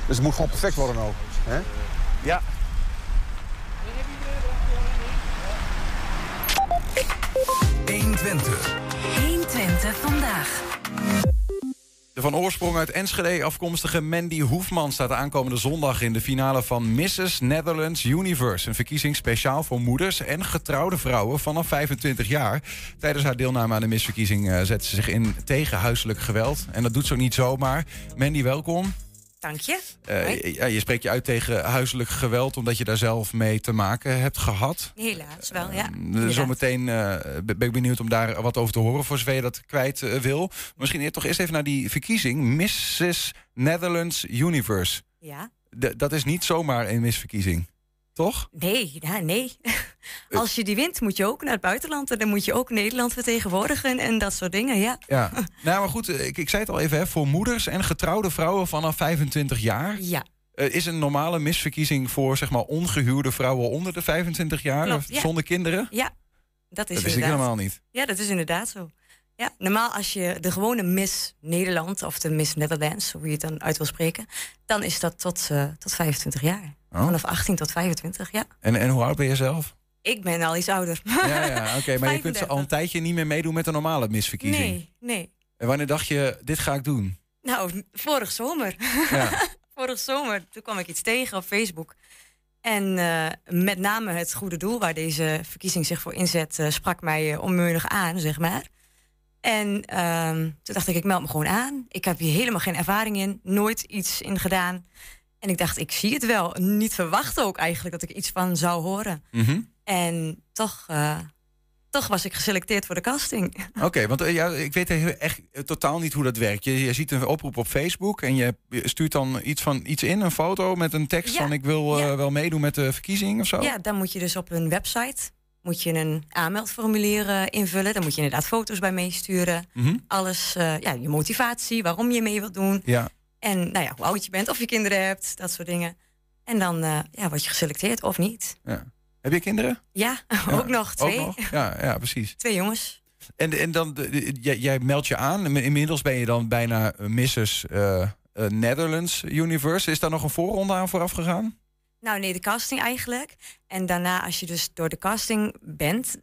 Dus het moet gewoon perfect worden ook. Hè? Ja. Twente. 120 vandaag. De van oorsprong uit Enschede afkomstige Mandy Hoefman staat aankomende zondag in de finale van Mrs. Netherlands Universe. Een verkiezing speciaal voor moeders en getrouwde vrouwen vanaf 25 jaar. Tijdens haar deelname aan de misverkiezing eh, zet ze zich in tegen huiselijk geweld. En dat doet ze ook niet zomaar. Mandy, welkom. Dank je. Eh, Hoi. ja, je spreekt je uit tegen huiselijk geweld omdat je daar zelf mee te maken hebt gehad. Helaas wel, ja. Eh, Inderdaad. Zometeen eh, ben ik benieuwd om daar wat over te horen voor zover je dat kwijt eh, wil. Misschien eer- toch eerst even naar die verkiezing. Mrs. Netherlands Universe. Ja. Dat is niet zomaar een misverkiezing, toch? Nee, ja, nee. Als je die wint, moet je ook naar het buitenland. En dan moet je ook Nederland vertegenwoordigen en dat soort dingen, ja. Ja. nou, maar goed, eh, ik, ik zei het al even, hè, voor moeders en getrouwde vrouwen vanaf 25 jaar. Ja. eh, is een normale misverkiezing voor zeg maar ongehuwde vrouwen onder de 25 jaar, Klopt, ja. zonder kinderen? Ja, dat is Dat wist ik inderdaad. helemaal niet. Ja, dat is inderdaad zo. Ja, normaal als je de gewone Miss Nederland of de Miss Netherlands, hoe je het dan uit wil spreken, dan is dat tot, eh, tot 25 jaar. Oh. Vanaf 18 tot 25, ja. En, en hoe oud ben je zelf? Ik ben al iets ouder. Ja, ja oké, maar je kunt 35. al een tijdje niet meer meedoen met een normale misverkiezing. Nee, nee. En wanneer dacht je, dit ga ik doen? Nou, vorig zomer. Ja. vorig zomer, toen kwam ik iets tegen op Facebook. En eh, met name het goede doel waar deze verkiezing zich voor inzet, eh, sprak mij uh, onmeunig aan, zeg maar. En ehm, toen dacht ik, ik meld me gewoon aan. Ik heb hier helemaal geen ervaring in, nooit iets in gedaan. En ik dacht, ik zie het wel. Niet verwacht ook eigenlijk dat ik iets van zou horen. Mhm. En toch, eh, toch was ik geselecteerd voor de casting. Oké, want eh, ja, ik weet echt totaal niet hoe dat werkt. Je, je ziet een oproep op Facebook en je stuurt dan iets, van, iets in, een foto met een tekst Ja, van ik wil eh, wel meedoen met de verkiezing of zo. Ja, dan moet je dus op hun website moet je een aanmeldformulier invullen. Dan moet je inderdaad foto's bij meesturen. Mhm. Alles, ja, je motivatie, waarom je mee wilt doen. Ja. En nou ja, hoe oud je bent, of je kinderen hebt, dat soort dingen. En dan eh, ja, word je geselecteerd of niet. Ja. Heb je kinderen? Ja, Ja, ook nog twee. Ook nog? Ja, ja, precies. Twee jongens. En, en dan, jij, jij meldt je aan. Inmiddels ben je dan bijna eh, Mrs. eh, eh, Netherlands Universe. Is daar nog een voorronde aan vooraf gegaan? Nou nee, de casting eigenlijk. En daarna, als je dus door de casting bent,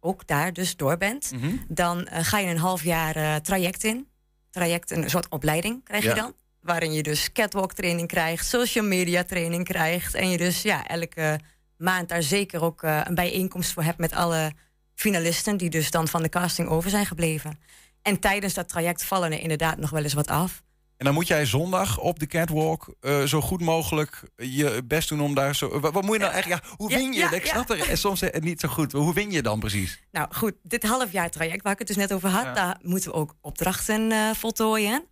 ook daar dus door bent, Mhm. dan ga je een half jaar traject in. Traject, een soort opleiding krijg je dan. Waarin je dus catwalk training krijgt, social media training krijgt. En je dus ja, elke maand daar zeker ook eh, een bijeenkomst voor hebt met alle finalisten die dus dan van de casting over zijn gebleven. En tijdens dat traject vallen er inderdaad nog wel eens wat af. En dan moet jij zondag op de catwalk eh, zo goed mogelijk je best doen om daar zo. Wat, wat moet je nou echt? Ja, hoe win je? ja, ik ja. snap er soms niet zo goed. Hoe win je dan precies? Nou goed, dit half jaar traject waar ik het dus net over had, daar moeten we ook opdrachten eh, voltooien.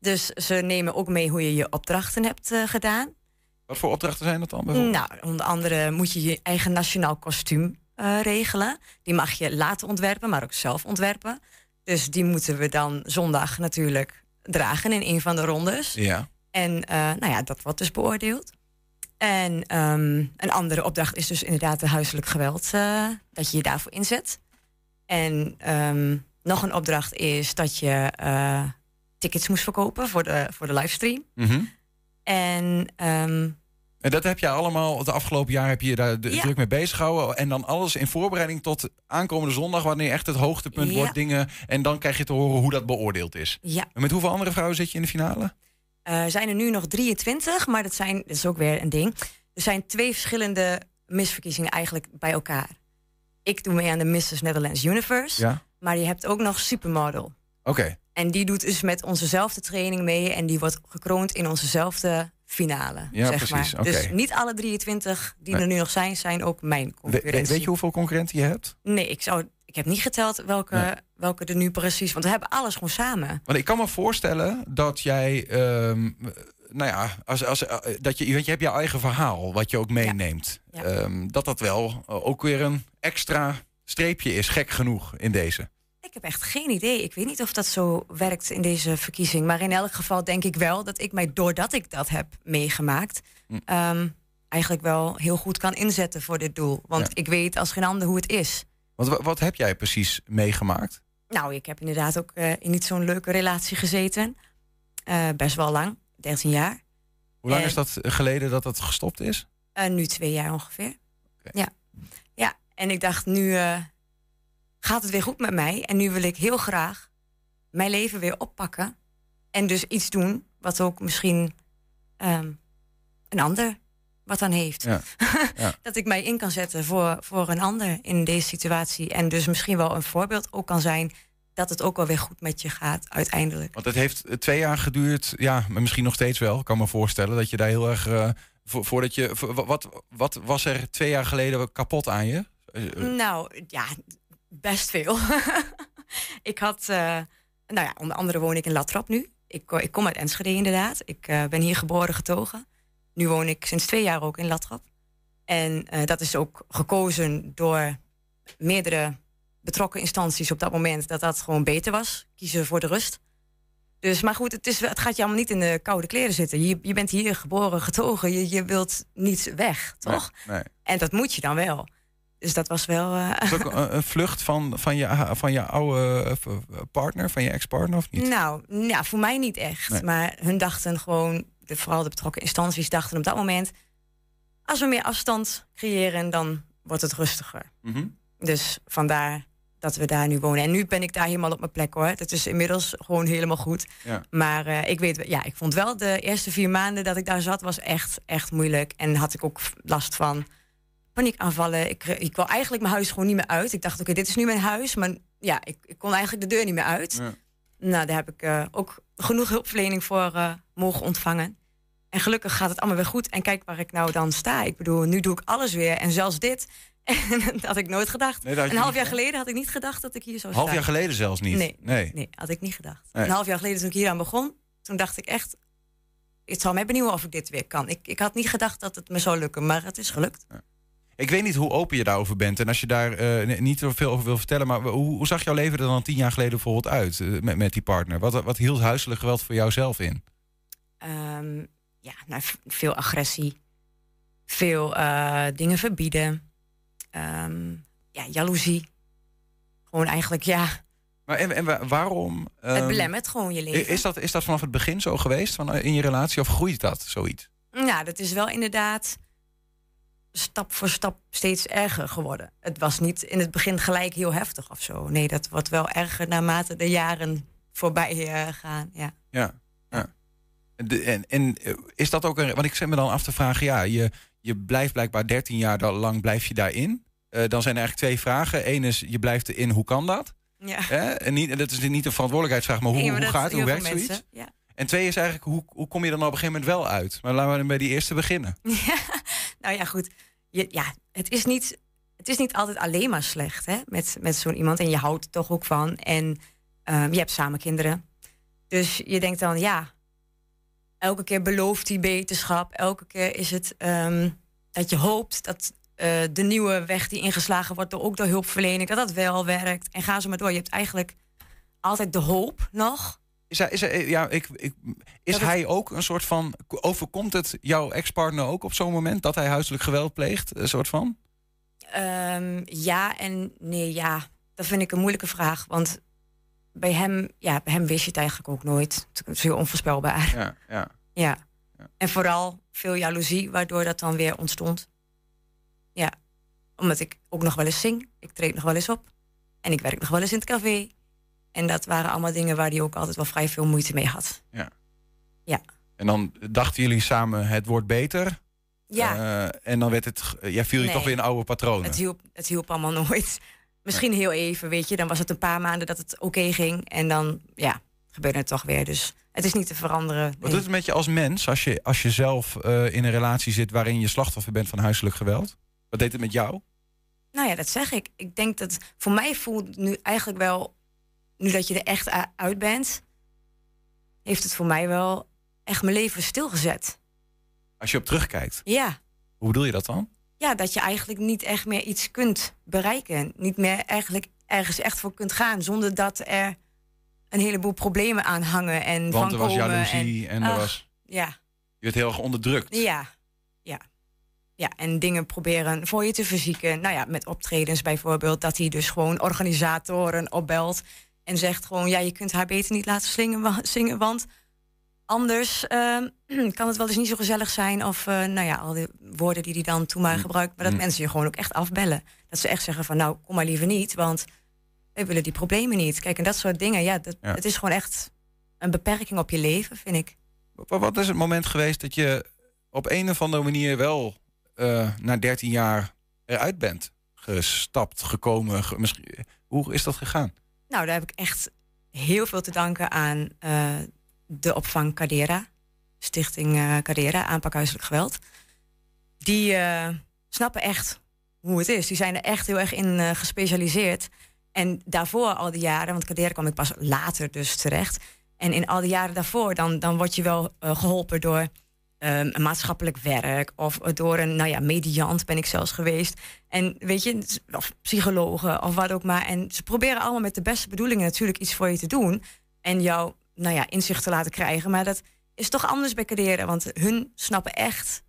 Dus ze nemen ook mee hoe je je opdrachten hebt eh, gedaan. Wat voor opdrachten zijn dat dan? bijvoorbeeld? Nou, onder andere moet je je eigen nationaal kostuum eh, regelen. Die mag je laten ontwerpen, maar ook zelf ontwerpen. Dus die moeten we dan zondag natuurlijk dragen in een van de rondes. Ja. En eh, nou ja, dat wordt dus beoordeeld. En ehm, een andere opdracht is dus inderdaad de huiselijk geweld, dat je je daarvoor inzet. En ehm, nog een opdracht is dat je tickets moest verkopen voor de, voor de livestream. Mhm. En ehm, En dat heb je allemaal het afgelopen jaar heb je je daar de- Ja. druk mee bezig gehouden. En dan alles in voorbereiding tot aankomende zondag, wanneer echt het hoogtepunt Ja. wordt, dingen. En dan krijg je te horen hoe dat beoordeeld is. ja, En met hoeveel andere vrouwen zit je in de finale? Eh, zijn er nu nog 23, maar dat, zijn, dat is ook weer een ding. Er zijn twee verschillende misverkiezingen eigenlijk bij elkaar. Ik doe mee aan de Mrs. Netherlands Universe, Ja. maar je hebt ook nog Supermodel. Oké. En die doet dus met onzezelfde training mee en die wordt gekroond in onzezelfde finale. Ja, zeg precies, Maar. Dus niet alle 23 die Nee. er nu nog zijn, zijn ook mijn concurrentie. weet, weet je hoeveel concurrenten je hebt? Nee, ik zou, ik heb niet geteld welke, welke er nu precies... Want we hebben alles gewoon samen. Want ik kan me voorstellen dat jij, ehm, nou ja, als, als, dat je, want je hebt jouw eigen verhaal, wat je ook meeneemt. Ehm, dat dat wel eh, ook weer een extra streepje is, gek genoeg in deze. Ik heb echt geen idee. Ik weet niet of dat zo werkt in deze verkiezing. Maar in elk geval denk ik wel dat ik mij, doordat ik dat heb meegemaakt... Hm. ehm, eigenlijk wel heel goed kan inzetten voor dit doel. Want Ja. ik weet als geen ander hoe het is. Want wa- wat heb jij precies meegemaakt? Nou, ik heb inderdaad ook eh, in niet zo'n leuke relatie gezeten. Eh, best wel lang, 13 jaar. Hoe lang En- is dat geleden dat het gestopt is? Eh, nu twee jaar ongeveer. Ja. ja, en ik dacht, nu gaat het weer goed met mij. En nu wil ik heel graag mijn leven weer oppakken. En dus iets doen wat ook misschien ehm, een ander wat aan heeft. Ja. Ja. dat ik mij in kan zetten voor, voor een ander in deze situatie. En dus misschien wel een voorbeeld ook kan zijn dat het ook wel weer goed met je gaat uiteindelijk. Want het heeft eh, twee jaar geduurd, ja, maar misschien nog steeds wel. Ik kan me voorstellen dat je daar heel erg. eh, vo- voordat je. wat, wat was er twee jaar geleden kapot aan je? Eh, Nou, ja, best veel. ik had, eh, nou ja, onder andere woon ik in Latrap nu. Ik, ik kom uit Enschede inderdaad. Ik eh, ben hier geboren getogen. Nu woon ik sinds twee jaar ook in Latrap. En eh, dat is ook gekozen door meerdere betrokken instanties op dat moment dat dat gewoon beter was. Kiezen voor de rust. Dus, maar goed, het, is, het gaat je allemaal niet in de koude kleren zitten. Je, je bent hier geboren, getogen. Je, je wilt niet weg, toch? Nee, nee. En dat moet je dan wel. Dus dat was wel. Is het ook een, een vlucht van, van, je, van je oude eh, partner, van je ex-partner of niet? Nou, ja, voor mij niet echt. Nee. Maar hun dachten gewoon, de, vooral de betrokken instanties dachten op dat moment... als we meer afstand creëren, dan wordt het rustiger. Mhm. Dus vandaar dat we daar nu wonen. En nu ben ik daar helemaal op mijn plek hoor. Het is inmiddels gewoon helemaal goed. Ja. Maar eh, ik weet, ja, ik vond wel de eerste vier maanden dat ik daar zat, was echt, echt moeilijk. En had ik ook last van paniekaanvallen. Ik, ik wil eigenlijk mijn huis gewoon niet meer uit. Ik dacht, oké, dit is nu mijn huis. Maar ja, ik, ik kon eigenlijk de deur niet meer uit. Ja. Nou, daar heb ik eh, ook genoeg hulpverlening voor eh, mogen ontvangen. En gelukkig gaat het allemaal weer goed. En kijk waar ik nou dan sta. Ik bedoel, nu doe ik alles weer. En zelfs dit. En dat had ik nooit gedacht. Nee, een half jaar geleden had ik niet gedacht dat ik hier zou Half staan. jaar geleden zelfs niet? Nee, Nee. nee. had ik niet gedacht. Nee. Een half jaar geleden toen ik hier aan begon, toen dacht ik echt... Het zal mij benieuwen of ik dit weer kan. Ik, ik had niet gedacht dat het me zou lukken, maar het is gelukt. Ik weet niet hoe open je daarover bent. En als je daar n- niet zoveel over wil vertellen, maar hoe, hoe zag jouw leven er dan tien jaar geleden bijvoorbeeld uit eh, met, met die partner? Wat, wat hield huiselijk geweld voor jou zelf in? Ehm, ja, nou, veel agressie. Veel eh, dingen verbieden. Ehm, ja, jaloezie. Gewoon eigenlijk, ja, Maar en, en wa- waarom? het ehm, belemmert gewoon je leven. Is dat, is dat vanaf het begin zo geweest van, in je relatie of groeit dat zoiets? Ja, dat is wel inderdaad stap voor stap steeds erger geworden. Het was niet in het begin gelijk heel heftig of zo. Nee, dat wordt wel erger naarmate de jaren voorbij eh, gaan. Ja. Ja. ja. De- en, en eh, is dat ook een. Want ik zit me dan af te vragen, ja, je, je blijft blijkbaar 13 jaar lang blijf je daarin. Eh, dan zijn er eigenlijk twee vragen. Eén is, je blijft erin, hoe kan dat? Ja. Hè? En, niet, en dat is niet een verantwoordelijkheidsvraag, maar hoe, Nee, maar hoe gaat het? Hoe werkt zoiets? ja. En twee is eigenlijk, hoe, hoe kom je dan op een gegeven moment wel uit? Maar laten we dan bij die eerste beginnen. Nou ja, goed. Je, ja, het is niet, het is niet altijd alleen maar slecht hè, met, met zo'n iemand. En je houdt er toch ook van. En ehm, je hebt samen kinderen. Dus je denkt dan, ja, elke keer belooft hij beterschap. Elke keer is het ehm, dat je hoopt dat eh, de nieuwe weg die ingeslagen wordt, ook door hulpverlening, dat dat wel werkt. En ga zo maar door. Je hebt eigenlijk altijd de hoop nog. Is hij, is hij, ja, ik, ik, is Dat hij ook een soort van. Overkomt het jouw ex-partner ook op zo'n moment dat hij huiselijk geweld pleegt? Een soort van? Ehm, ja en nee, ja. Dat vind ik een moeilijke vraag. Want bij hem, ja, bij hem wist je het eigenlijk ook nooit. Het is heel onvoorspelbaar. Ja, ja. Ja. En vooral veel jaloezie, waardoor dat dan weer ontstond. Ja. Omdat ik ook nog wel eens zing. Ik treed nog wel eens op. En ik werk nog wel eens in het café. En dat waren allemaal dingen waar hij ook altijd wel vrij veel moeite mee had. Ja. Ja. En dan dachten jullie samen, het wordt beter. Ja. Eh, en dan werd het, ja, viel je Nee. toch weer in oude patronen. Het hielp, het hielp allemaal nooit. Misschien heel even, weet je. Dan was het een paar maanden dat het oké ging. En dan, ja, gebeurde het toch weer. Dus het is niet te veranderen. Wat doet het met je als mens als je, als je zelf eh, in een relatie zit waarin je slachtoffer bent van huiselijk geweld? Wat deed het met jou? Nou ja, dat zeg ik. Ik denk dat voor mij voelt nu eigenlijk wel, nu dat je er echt uit bent, heeft het voor mij wel echt mijn leven stilgezet. Als je op terugkijkt, Ja. hoe bedoel je dat dan? Ja, dat je eigenlijk niet echt meer iets kunt bereiken. Niet meer eigenlijk ergens echt voor kunt gaan zonder dat er een heleboel problemen aan hangen en Want er was jaloezie en, er ach, was... Ja, Je werd heel erg onderdrukt. ja, ja. Ja, en dingen proberen voor je te verzieken. Nou ja, met optredens bijvoorbeeld. Dat hij dus gewoon organisatoren opbelt. En zegt gewoon, ja, je kunt haar beter niet laten slingen, wa- zingen. Want anders ehm, kan het wel eens niet zo gezellig zijn. Of eh, nou ja, al die woorden die hij dan toen maar gebruikt. Maar dat Mm. mensen je gewoon ook echt afbellen. Dat ze echt zeggen van, nou, kom maar liever niet. Want we willen die problemen niet. Kijk, en dat soort dingen. Ja, dat, Ja. het is gewoon echt een beperking op je leven, vind ik. Wa- Wat is het moment geweest dat je op een of andere manier wel eh, na 13 jaar eruit bent gestapt, gekomen? ge- misschien, hoe is dat gegaan? Nou, daar heb ik echt heel veel te danken aan eh, de opvang Cadera. Stichting eh Cadera, aanpak huiselijk geweld. Die eh, snappen echt hoe het is. Die zijn er echt heel erg in gespecialiseerd. En daarvoor al die jaren, want Cadera kwam ik pas later dus terecht. En in al die jaren daarvoor, dan, dan word je wel eh, geholpen door ehm, maatschappelijk werk of door een, nou ja, mediant ben ik zelfs geweest. En weet je, of psychologen of wat ook maar. En ze proberen allemaal met de beste bedoelingen natuurlijk iets voor je te doen. En jou, nou ja, inzicht te laten krijgen. Maar dat is toch anders bij Cadera, want hun snappen echt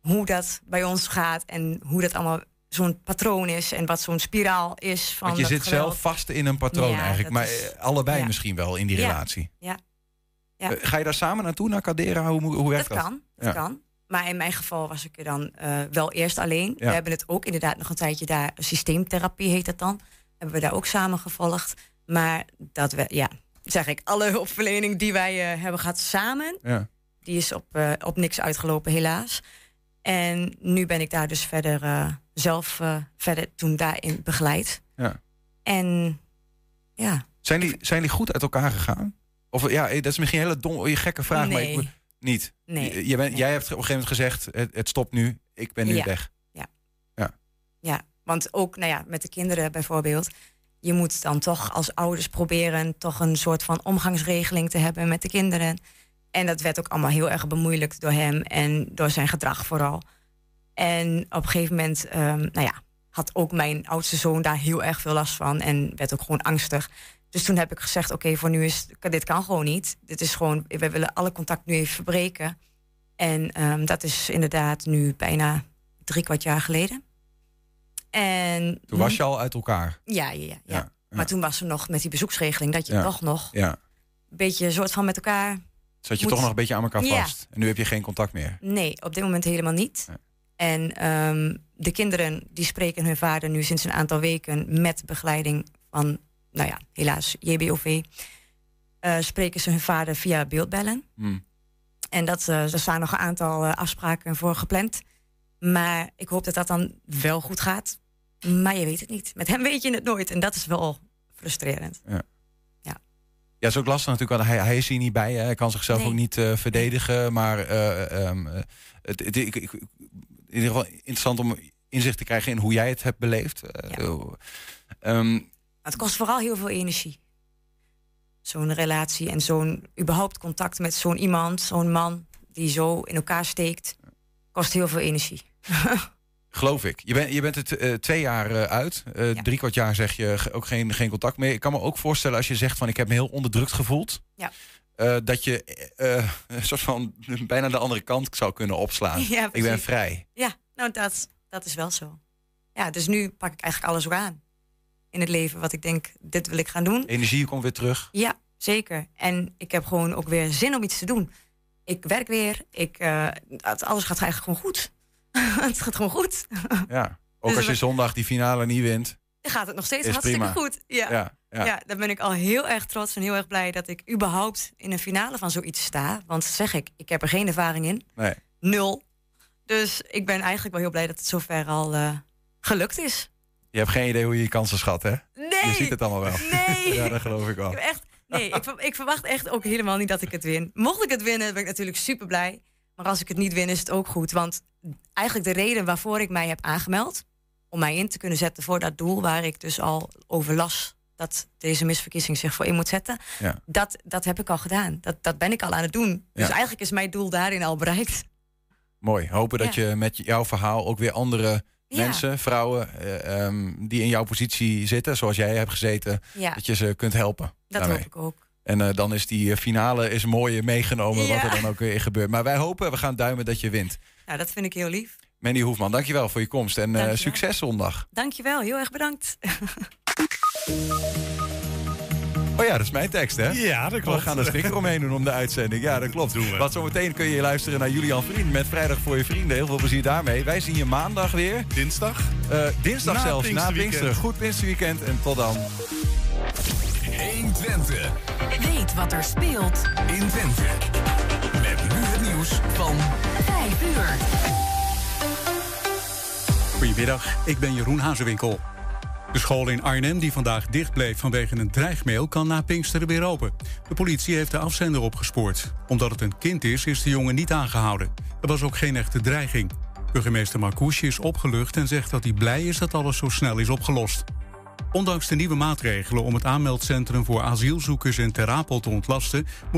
hoe dat bij ons gaat en hoe dat allemaal zo'n patroon is en wat zo'n spiraal is van Want je zit geweld. zelf vast in een patroon Ja, eigenlijk, maar is- allebei ja. misschien wel in die Ja. relatie. Ja. Ja. Eh, ga je daar samen naartoe, naar Cadera? Hoe, hoe werkt dat dat? kan, dat kan. Maar in mijn geval was ik er dan eh, wel eerst alleen. We hebben het ook inderdaad nog een tijdje daar, systeemtherapie heet dat dan. Hebben we daar ook samen gevolgd. Maar dat we, ja, zeg ik, alle hulpverlening die wij eh, hebben gehad samen, Ja. die is op, op niks uitgelopen, helaas. En nu ben ik daar dus verder eh, zelf verder toen daarin begeleid. Ja. En ja, Zijn, die, zijn die goed uit elkaar gegaan? Of ja, eh, dat is misschien een hele dom, gekke vraag, maar ik, Nee. niet. Nee. Je, je bent, Jij hebt op een gegeven moment gezegd, het, het stopt nu, ik ben nu Ja. weg. Ja. Ja. Ja, want ook nou ja, met de kinderen bijvoorbeeld. Je moet dan toch als ouders proberen toch een soort van omgangsregeling te hebben met de kinderen. En dat werd ook allemaal heel erg bemoeilijkt door hem en door zijn gedrag vooral. En op een gegeven moment, ehm, nou ja, had ook mijn oudste zoon daar heel erg veel last van en werd ook gewoon angstig. Dus toen heb ik gezegd: Oké, voor nu is dit kan gewoon niet. Dit is gewoon, we willen alle contact nu even verbreken. En ehm, dat is inderdaad nu bijna drie kwart jaar geleden. En Toen was je al uit elkaar. ja, ja, ja, ja. Ja, Maar toen was er nog met die bezoeksregeling dat je Ja. toch nog Ja. een beetje een soort van met elkaar. Zat je moet- toch nog een beetje aan elkaar vast. En nu heb je geen contact meer. Nee, op dit moment helemaal niet. En ehm, de kinderen die spreken hun vader nu sinds een aantal weken met begeleiding van, nou ja, helaas JBOV. eh, spreken ze hun vader via beeldbellen. Hmm. En dat, eh, er staan nog een aantal eh, afspraken voor gepland. Maar ik hoop dat dat dan wel goed gaat. Maar je weet het niet. Met hem weet je het nooit. En dat is wel frustrerend. Ja. Ja. Ja, is ook lastig natuurlijk, want hij, hij is hier niet bij. Hè. Hij kan zichzelf Nee. ook niet verdedigen. Maar eh, ehm, eh, het, het, ik, ik- in ieder geval interessant om inzicht te krijgen in hoe jij het hebt beleefd. Eh, hoe- Het kost vooral heel veel energie. Zo'n relatie en zo'n überhaupt contact met zo'n iemand, zo'n man die zo in elkaar steekt, kost heel veel energie. geloof ik. Je, bent je bent het eh, twee jaar eh, uit. Eh, Drie kwart jaar zeg je ook geen, geen contact meer. Ik kan me ook voorstellen als je zegt van ik heb me heel onderdrukt gevoeld. Ja. dat je een soort van bijna de andere kant zou kunnen opslaan. Ja, ik ben vrij. Ja, nou dat, dat is wel zo. Ja, dus nu pak ik eigenlijk alles ook aan in het leven wat ik denk, dit wil ik gaan doen. Energie komt weer terug. Ja, zeker. En ik heb gewoon ook weer zin om iets te doen. Ik werk weer. Ik, eh, alles gaat eigenlijk gewoon goed. het gaat gewoon goed. Ja. Ook Dus als je zondag die finale niet wint. Dan gaat het nog steeds hartstikke prima. goed. Ja. Ja, Ja, ja. dan ben ik al heel erg trots en heel erg blij dat ik überhaupt in een finale van zoiets sta. Want zeg ik, ik heb er geen ervaring in. Nee. Nul. Dus ik ben eigenlijk wel heel blij dat het zover al eh, gelukt is. Je hebt geen idee hoe je je kansen schat, hè? Nee. Je ziet het allemaal wel. Nee. ja, dat geloof ik wel. Ik echt, nee, ik, ik verwacht echt ook helemaal niet dat ik het win. Mocht ik het winnen, ben ik natuurlijk super blij. Maar als ik het niet win, is het ook goed. Want eigenlijk de reden waarvoor ik mij heb aangemeld, om mij in te kunnen zetten voor dat doel waar ik dus al over las dat deze misverkiezing zich voor in moet zetten. Ja. Dat, dat heb ik al gedaan. Dat, dat ben ik al aan het doen. Dus Ja. eigenlijk is mijn doel daarin al bereikt. Mooi. Hopen dat Ja. je met jouw verhaal ook weer andere Ja. mensen, vrouwen, eh, ehm, die in jouw positie zitten, zoals jij hebt gezeten, Ja. dat je ze kunt helpen. Dat daarmee. hoop ik ook. En eh, dan is die eh, finale is mooi meegenomen, wat er dan ook weer gebeurt. Maar wij hopen, we gaan duimen dat je wint. Nou, dat vind ik heel lief. Mandy Hoefman, dankjewel voor je komst en succes zondag. Dankjewel, heel erg bedankt. Oh ja, dat is mijn tekst, hè? Ja, dat klopt. We gaan er strikker omheen doen om de uitzending. Ja, dat klopt. Want zometeen kun je luisteren naar Julian Vriend met Vrijdag voor je vrienden. Heel veel plezier daarmee. Wij zien je maandag weer. Dinsdag? Eh, dinsdag Na zelfs, na. Pinksteren. Goed Pinksterweekend en tot dan. 120. Weet wat er speelt in Twente. Met nu het nieuws van 5 uur. Goedemiddag, ik ben Jeroen Hazewinkel. De school in Arnhem, die vandaag dicht bleef vanwege een dreigmail, kan na Pinksteren weer open. De politie heeft de afzender opgespoord. Omdat het een kind is, is de jongen niet aangehouden. Er was ook geen echte dreiging. Burgemeester Marcouche is opgelucht en zegt dat hij blij is dat alles zo snel is opgelost. Ondanks de nieuwe maatregelen om het aanmeldcentrum voor asielzoekers in Ter Apel te ontlasten, moest